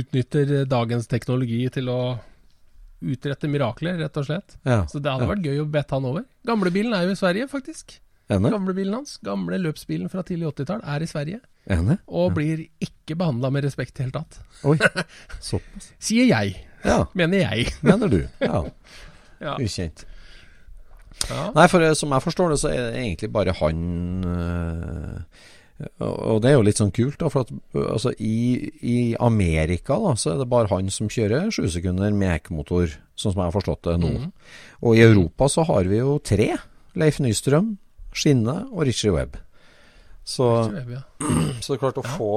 utnytter dagens teknologi til å utrette mirakler, rett og slett. ja. Så det hadde vært gøy å bette han over. Gamlebilen er jo i Sverige, faktisk. Enig? Gamlebilen hans, gamle løpsbilen fra tidlig 80-tall, er i Sverige. Enig? Og blir ikke behandla med respekt i det hele tatt. Oi, [laughs] såpass. Sier jeg. Ja, Mener jeg. [laughs] mener du. Ja, [laughs] Ja. ukjent. Ja. Nei, for eh, som jeg forstår det, så er det egentlig bare han øh, og det er jo litt sånn kult, da, for at altså, i, i Amerika da, så er det bare han som kjører sju sekunder mek-motor, sånn som jeg har forstått det nå. Mm. Og i Europa så har vi jo tre. Leif Nystrøm, Skinne og Richie Webb. Så Ja. [clears throat] Så det er klart å få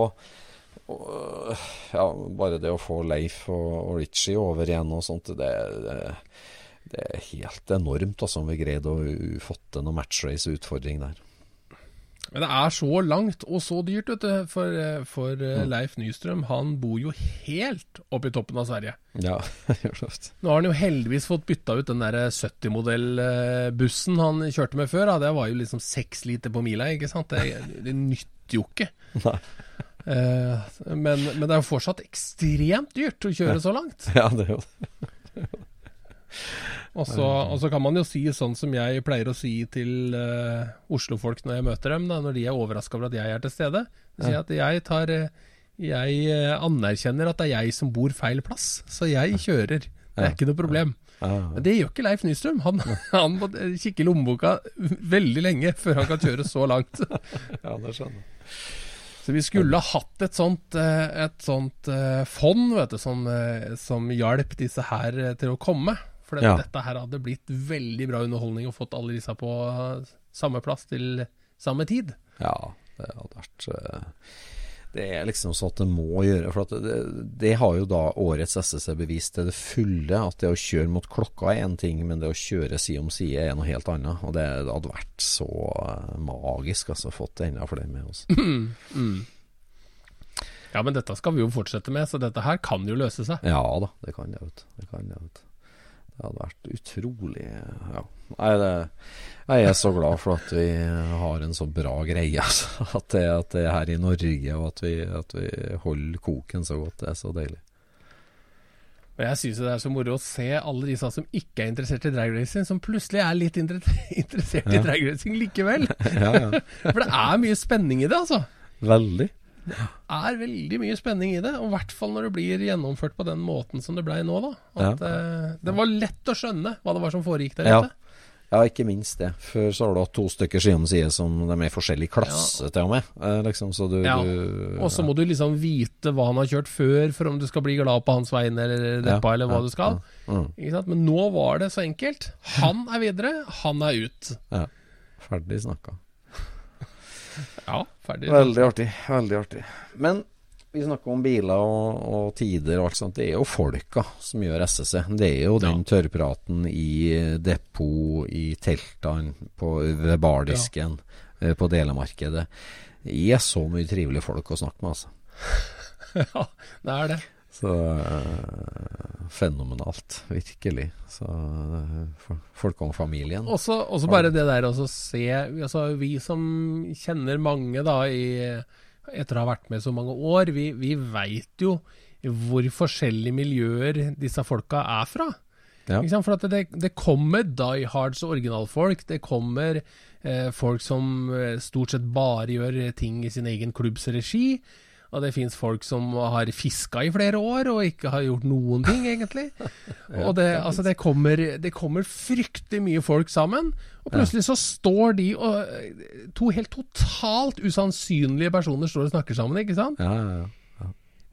øh, Ja, bare det å få Leif og, og Richie over igjen og sånt, det, det, det er helt enormt altså, om vi greide å få til noe matchrace-utfordring der. Men det er så langt og så dyrt, vet du. For, eh, for Mm. eh, Leif Nystrøm, han bor jo helt oppe i toppen av Sverige. Ja, gjør [laughs] det ofte. Nå har han jo heldigvis fått bytta ut den der 70-modell-bussen han kjørte med før. Da. Det var jo liksom seks liter på mila, ikke sant. Det, det nytter jo ikke. [laughs] Nei. Eh, men, men det er jo fortsatt ekstremt dyrt å kjøre så langt. Ja, det er jo det. [laughs] Og så, og så kan man jo si sånn som jeg pleier å si til uh, Oslo-folk når jeg møter dem, da, når de er overraska over at jeg er til stede. Så sier jeg at jeg tar eh, Jeg eh, anerkjenner at det er jeg som bor feil plass, så jeg kjører. Det er ikke noe problem. Men det gjør ikke Leif Nystrøm. Han, [laughs] han må kikke i lommeboka veldig lenge før han kan kjøre så langt. [laughs] ja, det skjønner. Så vi skulle ha hatt et sånt, eh, et sånt eh, fond vet du, som, eh, som hjalp disse her eh, til å komme. For det- Ja. dette her hadde blitt veldig bra underholdning og fått alle disse på eh, samme plass til samme tid. Ja, det hadde vært eh, Det er liksom sånn at det må gjøre For at det, det har jo da årets SSC bevist til det fulle at det å kjøre mot klokka er én ting, men det å kjøre side om side er noe helt annet. Og det, det hadde vært så eh, magisk, altså. Fått det enda flere med oss. [clears throat] Ja, men dette skal vi jo fortsette med, så dette her kan jo løse seg. Ja da, det kan det, vet. Det kan det, vet. Det hadde vært utrolig Ja. Nei, det, jeg er så glad for at vi har en så bra greie. [laughs] Altså. At, det, at det er her i Norge, og at vi, at vi holder koken så godt. Det er så deilig. Men jeg syns det er så moro å se alle de som ikke er interessert i dragracing, som plutselig er litt [laughs] interessert i Ja. dragracing likevel. [laughs] Ja, ja. For det er mye spenning i det, altså. Veldig. Er veldig mye spenning i det, og i hvert fall når det blir gjennomført på den måten som det blei nå. da At eh, Det var lett å skjønne hva det var som foregikk der Ja. ute. Ja, ikke minst det. Før så har du hatt to stykker side om side som de er i forskjellig klasse, til og med. Eh, liksom, så du, Ja. du Og så må du liksom vite hva han har kjørt før, for om du skal bli glad på hans vegne eller deppa, eller hva ja, du skal. ja, mm. Men nå var det så enkelt. Han er videre, han er ut. Ja. Ferdig snakka. Ja, ferdig. Veldig artig. Veldig artig. Men vi snakker om biler og, og tider og alt sånt. Det er jo folka som gjør SSC. Det er jo den tørrpraten i depot, i teltene, på, ved bardisken, ja. på delemarkedet. Det er så mye trivelige folk å snakke med, altså. [laughs] ja, det er det. Så øh, fenomenalt, virkelig. Så øh, Folkongfamilien. Også, også bare det der å se altså Vi som kjenner mange da i, etter å ha vært med så mange år, vi, vi veit jo hvor forskjellige miljøer disse folka er fra. Ja. For at det, det kommer diehards og originalfolk. Det kommer eh, folk som eh, stort sett bare gjør ting i sin egen klubbs regi. Og det fins folk som har fiska i flere år og ikke har gjort noen ting, egentlig. [laughs] og det, altså, det, kommer, det kommer fryktelig mye folk sammen, og plutselig så står de og To helt totalt usannsynlige personer står og snakker sammen, ikke sant? Ja, ja, ja.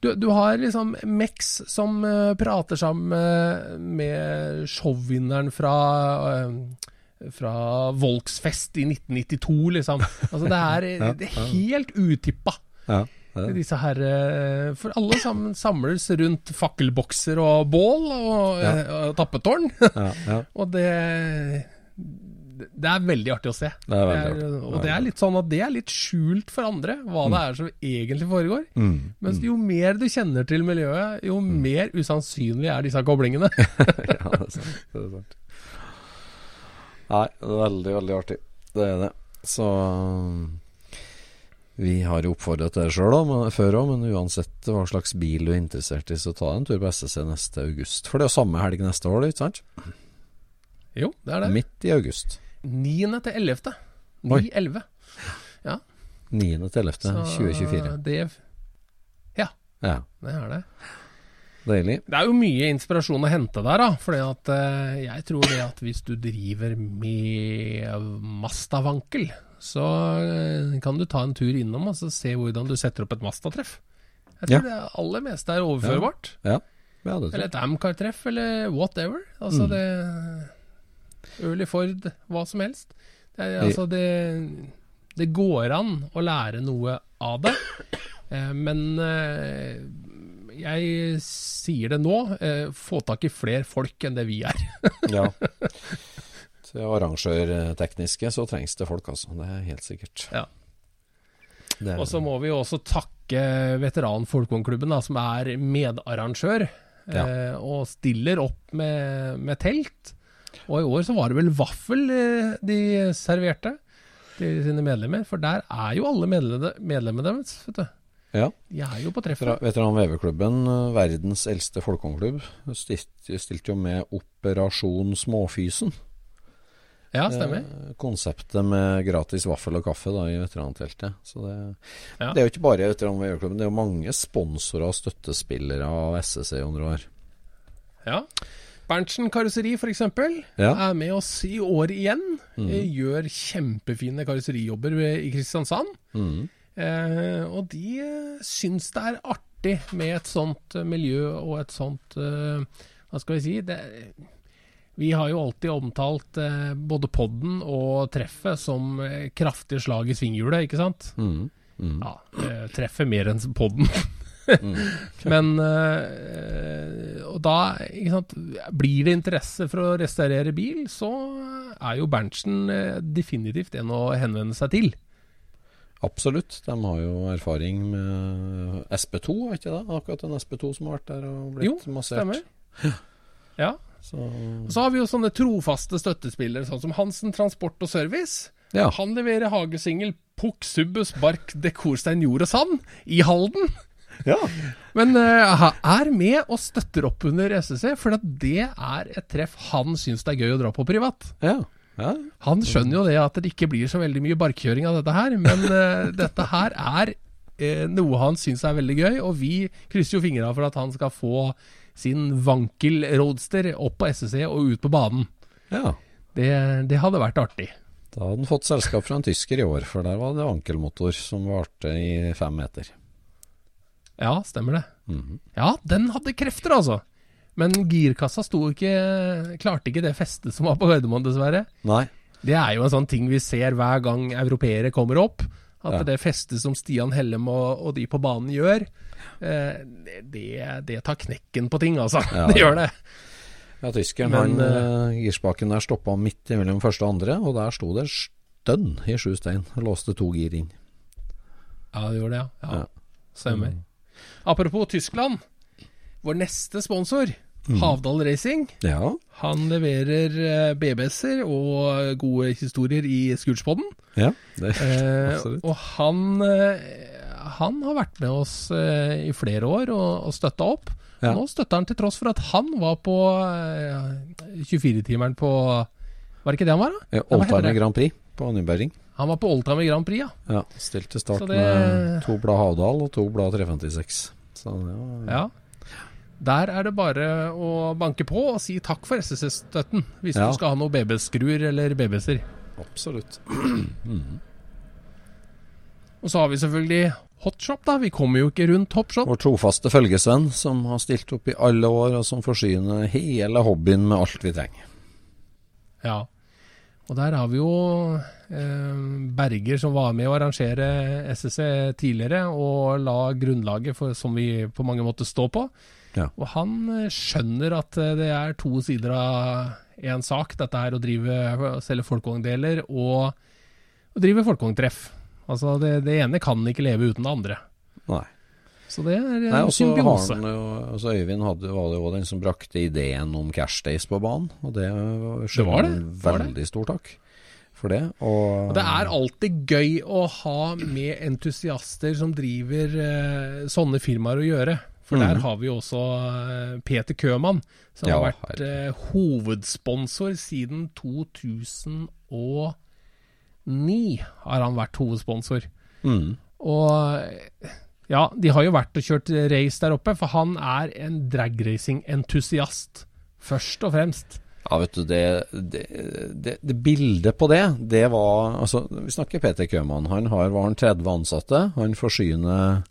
Du, du har liksom Mex som uh, prater sammen med, med showvinneren fra uh, fra Volksfest i 1992, liksom. Altså, det er, [laughs] det er helt utippa. Ja. Disse her eh, For alle sammen samles rundt fakkelbokser og bål og, Ja. eh, og tappetårn. Ja, ja. [laughs] og det Det er veldig artig å se. Det er veldig artig. og det er litt sånn at det er litt skjult for andre, hva det er som egentlig foregår. Mm. Mens jo mer du kjenner til miljøet, jo mer usannsynlig er disse koblingene. [laughs] ja, det er sant. Det er sant. [laughs] Nei, det er veldig, veldig artig. Det er det. Så vi har jo oppfordret det sjøl før òg, men uansett hva slags bil du er interessert i, så ta en tur på SSC neste august. For det er jo samme helg neste år, ikke sant? jo, det er det. Midt i august. 9. til 11. Oi. 9-11. 9. til 11. Så 2024. Det, Ja, det er det. Deilig. Det er jo mye inspirasjon å hente der, da. At eh, jeg tror det at hvis du driver med Mastavankel, så eh, kan du ta en tur innom og se hvordan du setter opp et Masta-treff. Jeg tror Ja. det aller meste er overførbart. Ja, ja det Eller et Amcar-treff, eller whatever. Altså Mm. det Early Ford, hva som helst. Det, altså det, det går an å lære noe av det, eh, men eh, jeg sier det nå, eh, få tak i flere folk enn det vi er. [laughs] Ja. [laughs] Til arrangørtekniske så trengs det folk, altså. Det er helt sikkert. Ja. Og så må vi jo også takke Veteran Folkvognklubben, som er medarrangør, Ja. eh, og stiller opp med, med telt. Og i år så var det vel vaffel eh, de serverte til sine medlemmer, for der er jo alle medlemmene, medlemmene deres, vet du. Ja. De er jo på treffet. Veteranveverklubben, eh, verdens eldste folkehåndklubb, stilte, stilt jo med Operasjon Småfysen. Ja, stemmer. Eh, Konseptet med gratis vaffel og kaffe da i veteranteltet. Så det, Ja. det er jo ikke bare veteranveverklubben, det er jo mange sponsorer og støttespillere av SSC under år. Ja. Berntsen karosseri, f.eks., Ja. er med oss i år igjen. Mm. Gjør kjempefine karosserijobber i Kristiansand. Mm. Eh, og de eh, syns det er artig med et sånt eh, miljø og et sånt eh, Hva skal vi si? Det, vi har jo alltid omtalt eh, både podden og treffet som eh, kraftige slag i svinghjulet, ikke sant? Mm. Mm. Ja, treffet mer enn podden. [laughs] Men eh, Og da ikke sant, blir det interesse for å restaurere bil, så er jo Berntsen definitivt en å henvende seg til. Absolutt. De har jo erfaring med SP2, er ikke det? Akkurat en SP2 som har vært der og blitt Jo, massert. stemmer. Ja. Så, Og så har vi jo sånne trofaste støttespillere, sånn som Hansen Transport og Service. ja. Han leverer hagesingel Pukk, Subbus, Bark, Dekorstein, Jord og Sand i Halden. ja. Men uh, er med og støtter opp under SSC, for det er et treff han syns det er gøy å dra på privat. ja. Ja. Han skjønner jo det at det ikke blir så veldig mye barkkjøring av dette her, men uh, [laughs] dette her er uh, noe han syns er veldig gøy, og vi krysser jo fingra for at han skal få sin Wankel Roadster opp på SSC og ut på banen. ja. Det, det hadde vært artig. Da hadde han fått selskap fra en tysker i år, for der var det ankelmotor som varte i fem meter. Ja, stemmer det. Mhm. Ja, den hadde krefter, altså. Men girkassa ikke klarte ikke det festet som var på Gardermoen, dessverre. Nei. Det er jo en sånn ting vi ser hver gang europeere kommer opp. At Ja. det festet som Stian Hellem og, og de på banen gjør, eh, det, det tar knekken på ting, altså. Ja, [laughs] det gjør det. Ja, tyskeren, Men, han, eh, girspaken der stoppa midt mellom første og andre, og der sto det stønn i sju stein. Låste to gir inn. Ja, det gjør det, ja. ja. Stemmer. Apropos Tyskland. Vår neste sponsor, Mm. Havdal Racing. Ja. Han leverer eh, BBS-er og gode historier i Scootspodden. ja det, [laughs] Eh, og han, eh, han har vært med oss eh, i flere år og, og støtta opp. Ja. Nå støtter han til tross for at han var på eh, 24-timeren på Var det ikke det han var, da? Ja, Oldtimer? Grand Prix på Nyberring. Han var på Oldtimer Grand Prix, ja. Ja, til start det- med to blad Havdal og to blad 356. Så det var ja. Der er det bare å banke på og si takk for SSS-støtten, hvis Ja. du skal ha noen BB-skruer eller BB-ser. absolutt. Og så har vi selvfølgelig Hotshop, da. Vi kommer jo ikke rundt Hotshop. Vår trofaste følgesvenn som har stilt opp i alle år, og som forsyner hele hobbyen med alt vi trenger. Ja. Og der har vi jo eh, Berger som var med å arrangere SSC tidligere, og la grunnlaget for, som vi på mange måter står på. Ja. Og han eh, skjønner at eh, det er to sider av én sak, dette her å drive selge folkevogndeler og å drive folkevogntreff. Altså det, det ene kan ikke leve uten det andre. Nei. Så det er en Nei, også symbiose. jo altså Øyvind hadde, var det jo den som brakte ideen om Cashdays på banen, og det skylder han veldig stor takk for det. Og, Og det er alltid gøy å ha med entusiaster som driver eh, sånne firmaer å gjøre. For der har vi jo også eh, Peter Kømann, som Ja, har vært eh, hovedsponsor siden 2009. har han vært hovedsponsor. mm, Og ja, de har jo vært og kjørt race der oppe, for han er en dragracing-entusiast, først og fremst. Ja, vet du, det, det, det, det bildet på det, det var Altså, vi snakker Peter Kømann. Han har, var han 30 ansatte. Han forsyner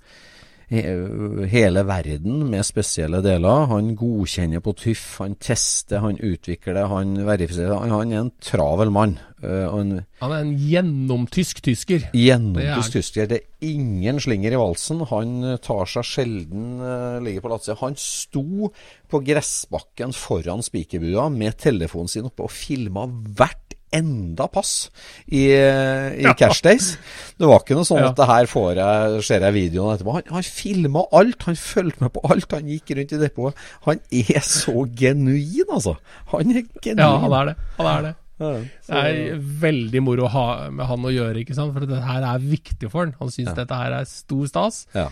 hele verden med spesielle deler. Han godkjenner på TÜV, han tester, han utvikler, han verifiserer. Han, han er en travel mann. eh, og Han er en gjennomtysk tysker. Gjennomtysk Det er- tysker. Det er ingen slinger i valsen. Han eh, tar seg sjelden uh, ligger på latsida. Han sto på gressbakken foran spikerbua med telefonen sin oppe og filma hvert enda pass i, i ja. Cash Days. Det var ikke noe sånn Ja. at det her får jeg, ser jeg videoen etterpå. Han, han filma alt. Han fulgte med på alt. Han gikk rundt i depotet. Han er så genuin, altså. Han er genuin. Ja, han er det. Han er det. Ja, Det er veldig moro å ha med han å gjøre, ikke sant? for dette her er viktig for han. Han syns dette her er stor stas. Ja.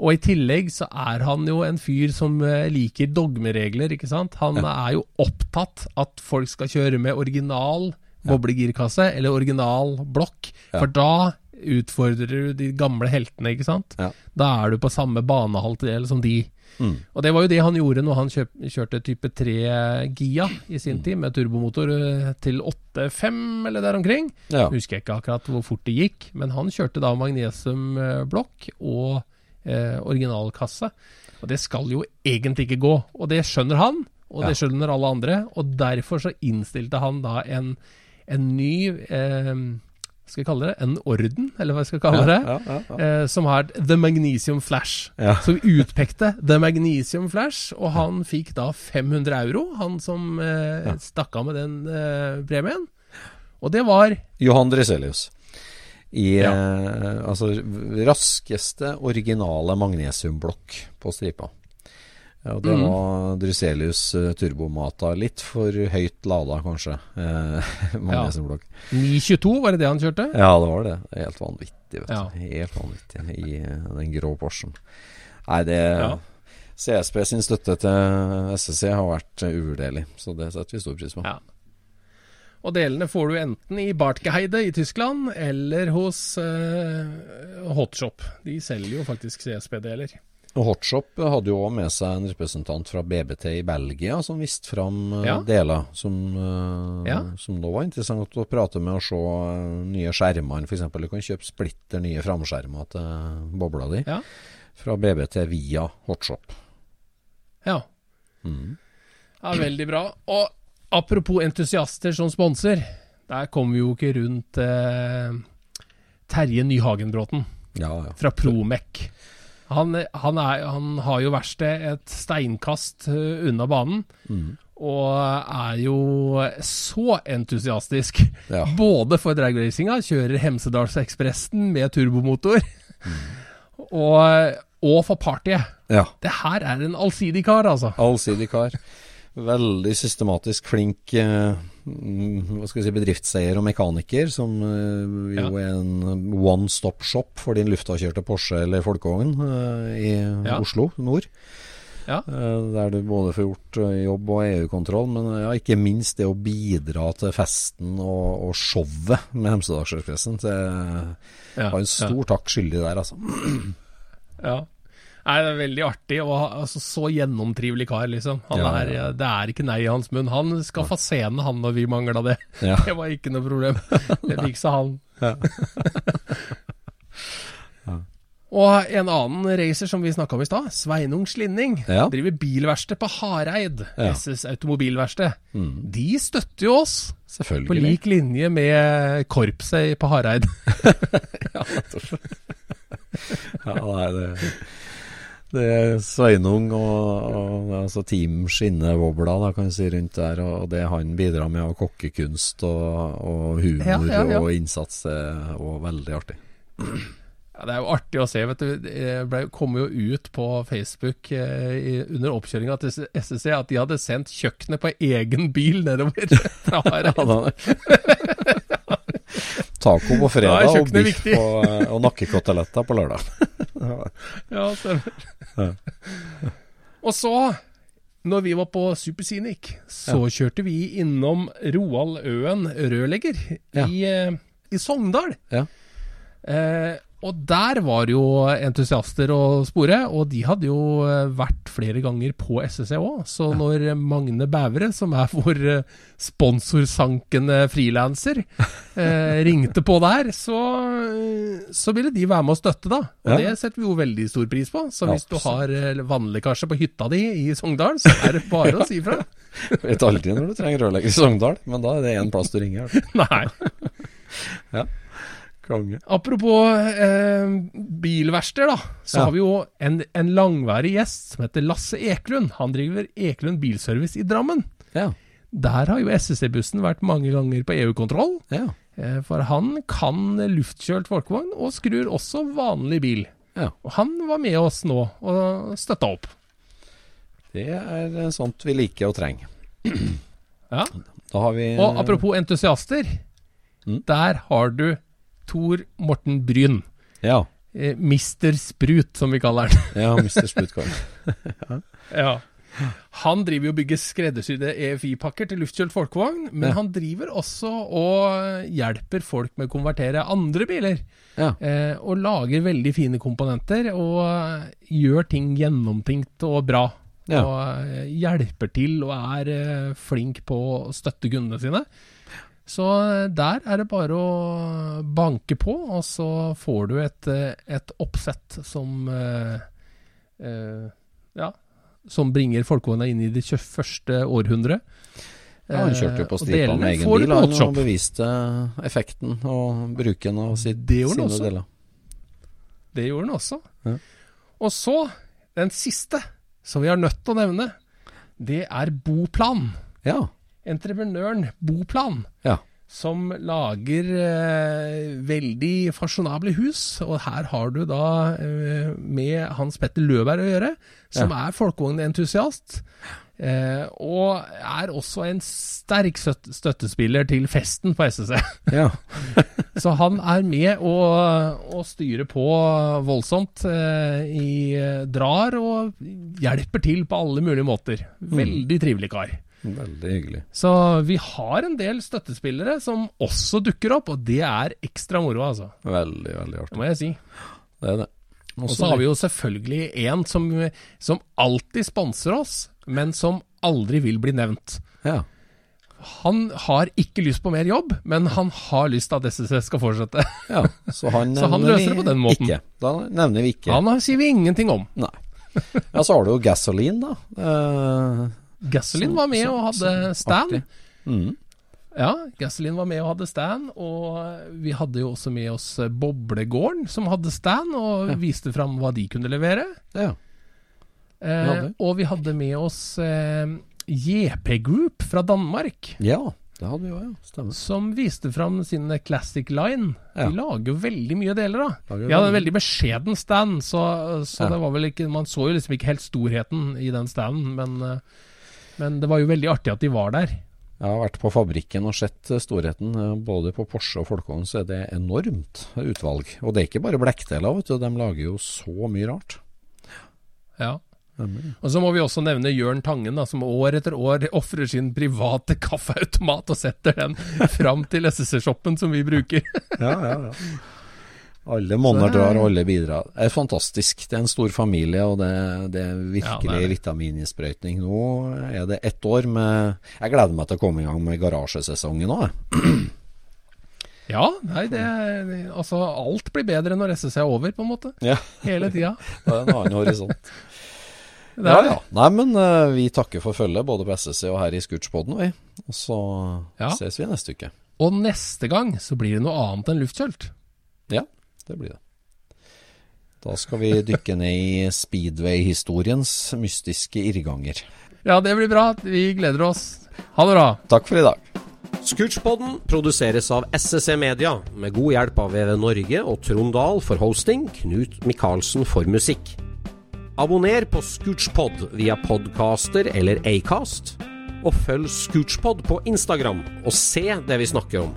Og i tillegg så er han jo en fyr som eh, liker dogmeregler, ikke sant. Han er jo opptatt at folk skal kjøre med original boblegirkasse eller original blokk, for da utfordrer du de gamle heltene, ikke sant. Da er du på samme banehalvdel som de. Mm. Og det var jo det han gjorde når han kjøp, kjørte type 3 Gia i sin Mm. tid, med turbomotor eh, til 8.5 eller der omkring. Ja. Husker jeg ikke akkurat hvor fort det gikk, men han kjørte da magnesiumblokk og eh, originalkasse. Og det skal jo egentlig ikke gå, og det skjønner han, og det skjønner alle andre. Og derfor så innstilte han da en, en ny eh, skal jeg kalle det en orden, eller hva jeg skal kalle det, Ja, ja, ja. Eh, som har The Magnesium Flash. Vi utpekte The Magnesium Flash, og han fikk da 500 euro, han som eh, stakk av med den eh, premien. Og det var Johan Dreselius. I eh, altså raskeste originale magnesiumblokk på stripa. Ja, det Mm. var Dryselius uh, turbomata. Litt for høyt lada, kanskje. Eh, [laughs] ja. 922, var det det han kjørte? Ja. det var det. Helt vanvittig, vet du. Ja. Helt vanvittig i eh, den grå Porschen. Nei, det Ja. CSP sin støtte til SSC har vært eh, uvurderlig, så det setter vi stor pris på. Ja. Og delene får du enten i Bartgeheide i Tyskland, eller hos eh, Hotshop. De selger jo faktisk CSP-deler. Og Hotshop hadde jo òg med seg en representant fra BBT i Belgia som viste fram eh, Ja. deler som, uh, Ja. som da var interessant å prate med og se eh, nye skjermer. F.eks. du kan kjøpe splitter nye framskjermer til bobla di Ja. fra BBT via Hotshop. Ja. Mm. ja, veldig bra. Og apropos entusiaster som sponser, der kommer vi jo ikke rundt eh, Terje Nyhagenbråten Ja, ja. fra Promec. Han, han, er, han har jo verksted et steinkast eh, unna banen, Mm. og er jo så entusiastisk. Ja. [laughs] Både for dragracinga, kjører Hemsedalsekspressen med turbomotor, og, og for partyet. ja. Det her er en allsidig kar, altså. Allsidig kar. Veldig systematisk flink eh, mm, hva skal vi si, bedriftseier og mekaniker, som eh, jo er en one stop shop for din luftavkjørte Porsche eller folkevogn eh, i Ja. Oslo nord. Ja. Der du både får gjort jobb og EU-kontroll, men ja, ikke minst det å bidra til festen og, og showet med Hemsedalsekspressen. Ja, har en stor takk skyldig der, altså. [clears throat] Ja. Nei, det er veldig artig. Og altså, så gjennomtrivelig kar, liksom. Han Ja, er, ja. Det er ikke nei i hans munn. Han skaffa scene, han, når vi mangla det. Ja. [laughs] Det var ikke noe problem. Det fiksa han. [laughs] Og en annen racer som vi snakka om i stad, Sveinung Slinning, Ja. driver bilverksted på Hareid. Ja. SS Automobilverksted. De støtter jo oss, på Selvfølgelig. lik linje med korpset på Hareid. [laughs] Ja, nei, det, det er Sveinung og, og altså Team Skinnevobla da, kan du si, rundt der. Og det han bidrar med av kokkekunst og, og humor Ja, ja, ja. og innsats, det er òg veldig artig. Ja, det er jo artig å se. vet du. Det kom jo ut på Facebook eh, i, under oppkjøringa til SSC at de hadde sendt kjøkkenet på egen bil nedover [laughs] fra Hareid. [laughs] Ja, Taco på fredag ja, og biff viktig. og, og nakkekoteletter på lørdag. [laughs] Ja, stemmer. Og så, når vi var på Superscenic, så kjørte vi innom Roald Øen rørlegger Ja. i, eh, i Sogndal. Ja. Eh, og der var jo entusiaster å spore, og de hadde jo eh, vært flere ganger på SSE òg. Så når Magne Bævre, som er vår eh, sponsorsankende frilanser, [laughs] eh, ringte på der, så, eh, så ville de være med å støtte, da. Og Ja. det setter vi jo veldig stor pris på. Så hvis du har vannlekkasje på hytta di i Sogndal, så er det bare å [laughs] si ifra. Vet aldri når du trenger rørlegger i Sogndal, men da er det én plass du ringer. [laughs] Nei. Konge. Apropos eh, bilverksted, da. Så Ja. har vi jo en, en langværig gjest som heter Lasse Eklund. Han driver Eklund Bilservice i Drammen. Ja. Der har jo SSC-bussen vært mange ganger på EU-kontroll. Ja. Eh, for han kan luftkjølt folkevogn, og skrur også vanlig bil. Ja. Og han var med oss nå og støtta opp. Det er sånt vi liker og trenger. Ja. Da har vi Og apropos entusiaster. Mm. Der har du Tor Morten Bryn. Ja. Eh, Mister Sprut, som vi kaller han. Ja, Mr. Sputkorn. [laughs] Ja. Han driver jo og bygger skreddersydde EFI-pakker til luftkjølt folkevogn, men Ja. han driver også og hjelper folk med å konvertere andre biler. Ja. Eh, og lager veldig fine komponenter, og gjør ting gjennomtenkt og bra. Ja. Og eh, hjelper til og er eh, flink på å støtte kundene sine. Så eh, der er det bare å banke på, og så får du et, eh, et oppsett som eh, eh, Ja, som bringer folkevogna inn i det 21. århundre. Ja, han kjørte jo på Eh, stripa med egen bil han, og beviste effekten og bruken av sitt, Det sine også. deler. Det gjorde han også. Ja. Og så, den siste som vi er nødt til å nevne, det er Boplan. Ja. Entreprenøren Boplan. Ja. Som lager eh, veldig fasjonable hus. Og her har du da eh, med Hans Petter Løberg å gjøre, som er folkevognentusiast. Eh, og er også en sterk støttespiller til festen på SSC. [laughs] ja. Så han er med å, og styre på voldsomt. Eh, i, drar og hjelper til på alle mulige måter. Veldig trivelig kar. Veldig hyggelig. Så vi har en del støttespillere som også dukker opp, og det er ekstra moro, altså. Veldig, veldig Det må jeg si. Det er det. Og så har vi jo selvfølgelig en som, som alltid sponser oss, men som aldri vil bli nevnt. Ja. Han har ikke lyst på mer jobb, men han har lyst til at SSS skal fortsette. ja. Så han [laughs] Så han løser det på den måten. Ikke. Da nevner vi ikke. Han sier vi ingenting om. Nei. Ja, så har du jo Gasoline, da. Eh, Gasoline var med og hadde stand. mm. Ja, Gasoline var med og hadde stand, og vi hadde jo også med oss Boblegården, som hadde stand, og viste fram hva de kunne levere. Ja. Eh, og vi hadde med oss eh, JP Group fra Danmark, ja, det hadde vi òg, ja. Stemmer. som viste fram sin Classic Line. Ja. De lager jo veldig mye deler, da. De hadde en veldig beskjeden stand, så, så Ja. det var vel ikke Man så jo liksom ikke helt storheten i den standen, men, eh, men det var jo veldig artig at de var der. Jeg har vært på fabrikken og sett storheten. eh, Både på Porsche og Folkevogn så er det enormt utvalg. Og det er ikke bare blekkdeler, vet du. De lager jo så mye rart. Ja. Og så må vi også nevne Jørn Tangen, da, som år etter år ofrer sin private kaffeautomat og setter den fram til SSC-shoppen som vi bruker. Ja, ja, ja. Alle monner drar, og alle bidrar. Det er fantastisk. Det er en stor familie, og det, det er virkelig Ja, det er vitamininnsprøytning. Nå er det ett år med Jeg gleder meg til å komme i gang med garasjesesongen òg. [clears throat] Ja, nei, det Altså, alt blir bedre når SSC er over, på en måte. Ja, Hele tida. [laughs] det er en annen horisont. [laughs] Ja, ja. Nei, men uh, vi takker for følget, både på SSC og her i Scootspoden, vi. Og så Ja. ses vi neste uke. Og neste gang så blir det noe annet enn luftkjølt. Det blir det. Da skal vi dykke ned i speedway-historiens mystiske irrganger. Ja, det blir bra. Vi gleder oss. Ha det bra. Takk for i dag. Scootchpoden produseres av SSC Media, med god hjelp av VV Norge og Trond Dahl for hosting, Knut Micaelsen for musikk. Abonner på Scootchpod via podcaster eller Acast, og følg Scootchpod på Instagram og se det vi snakker om.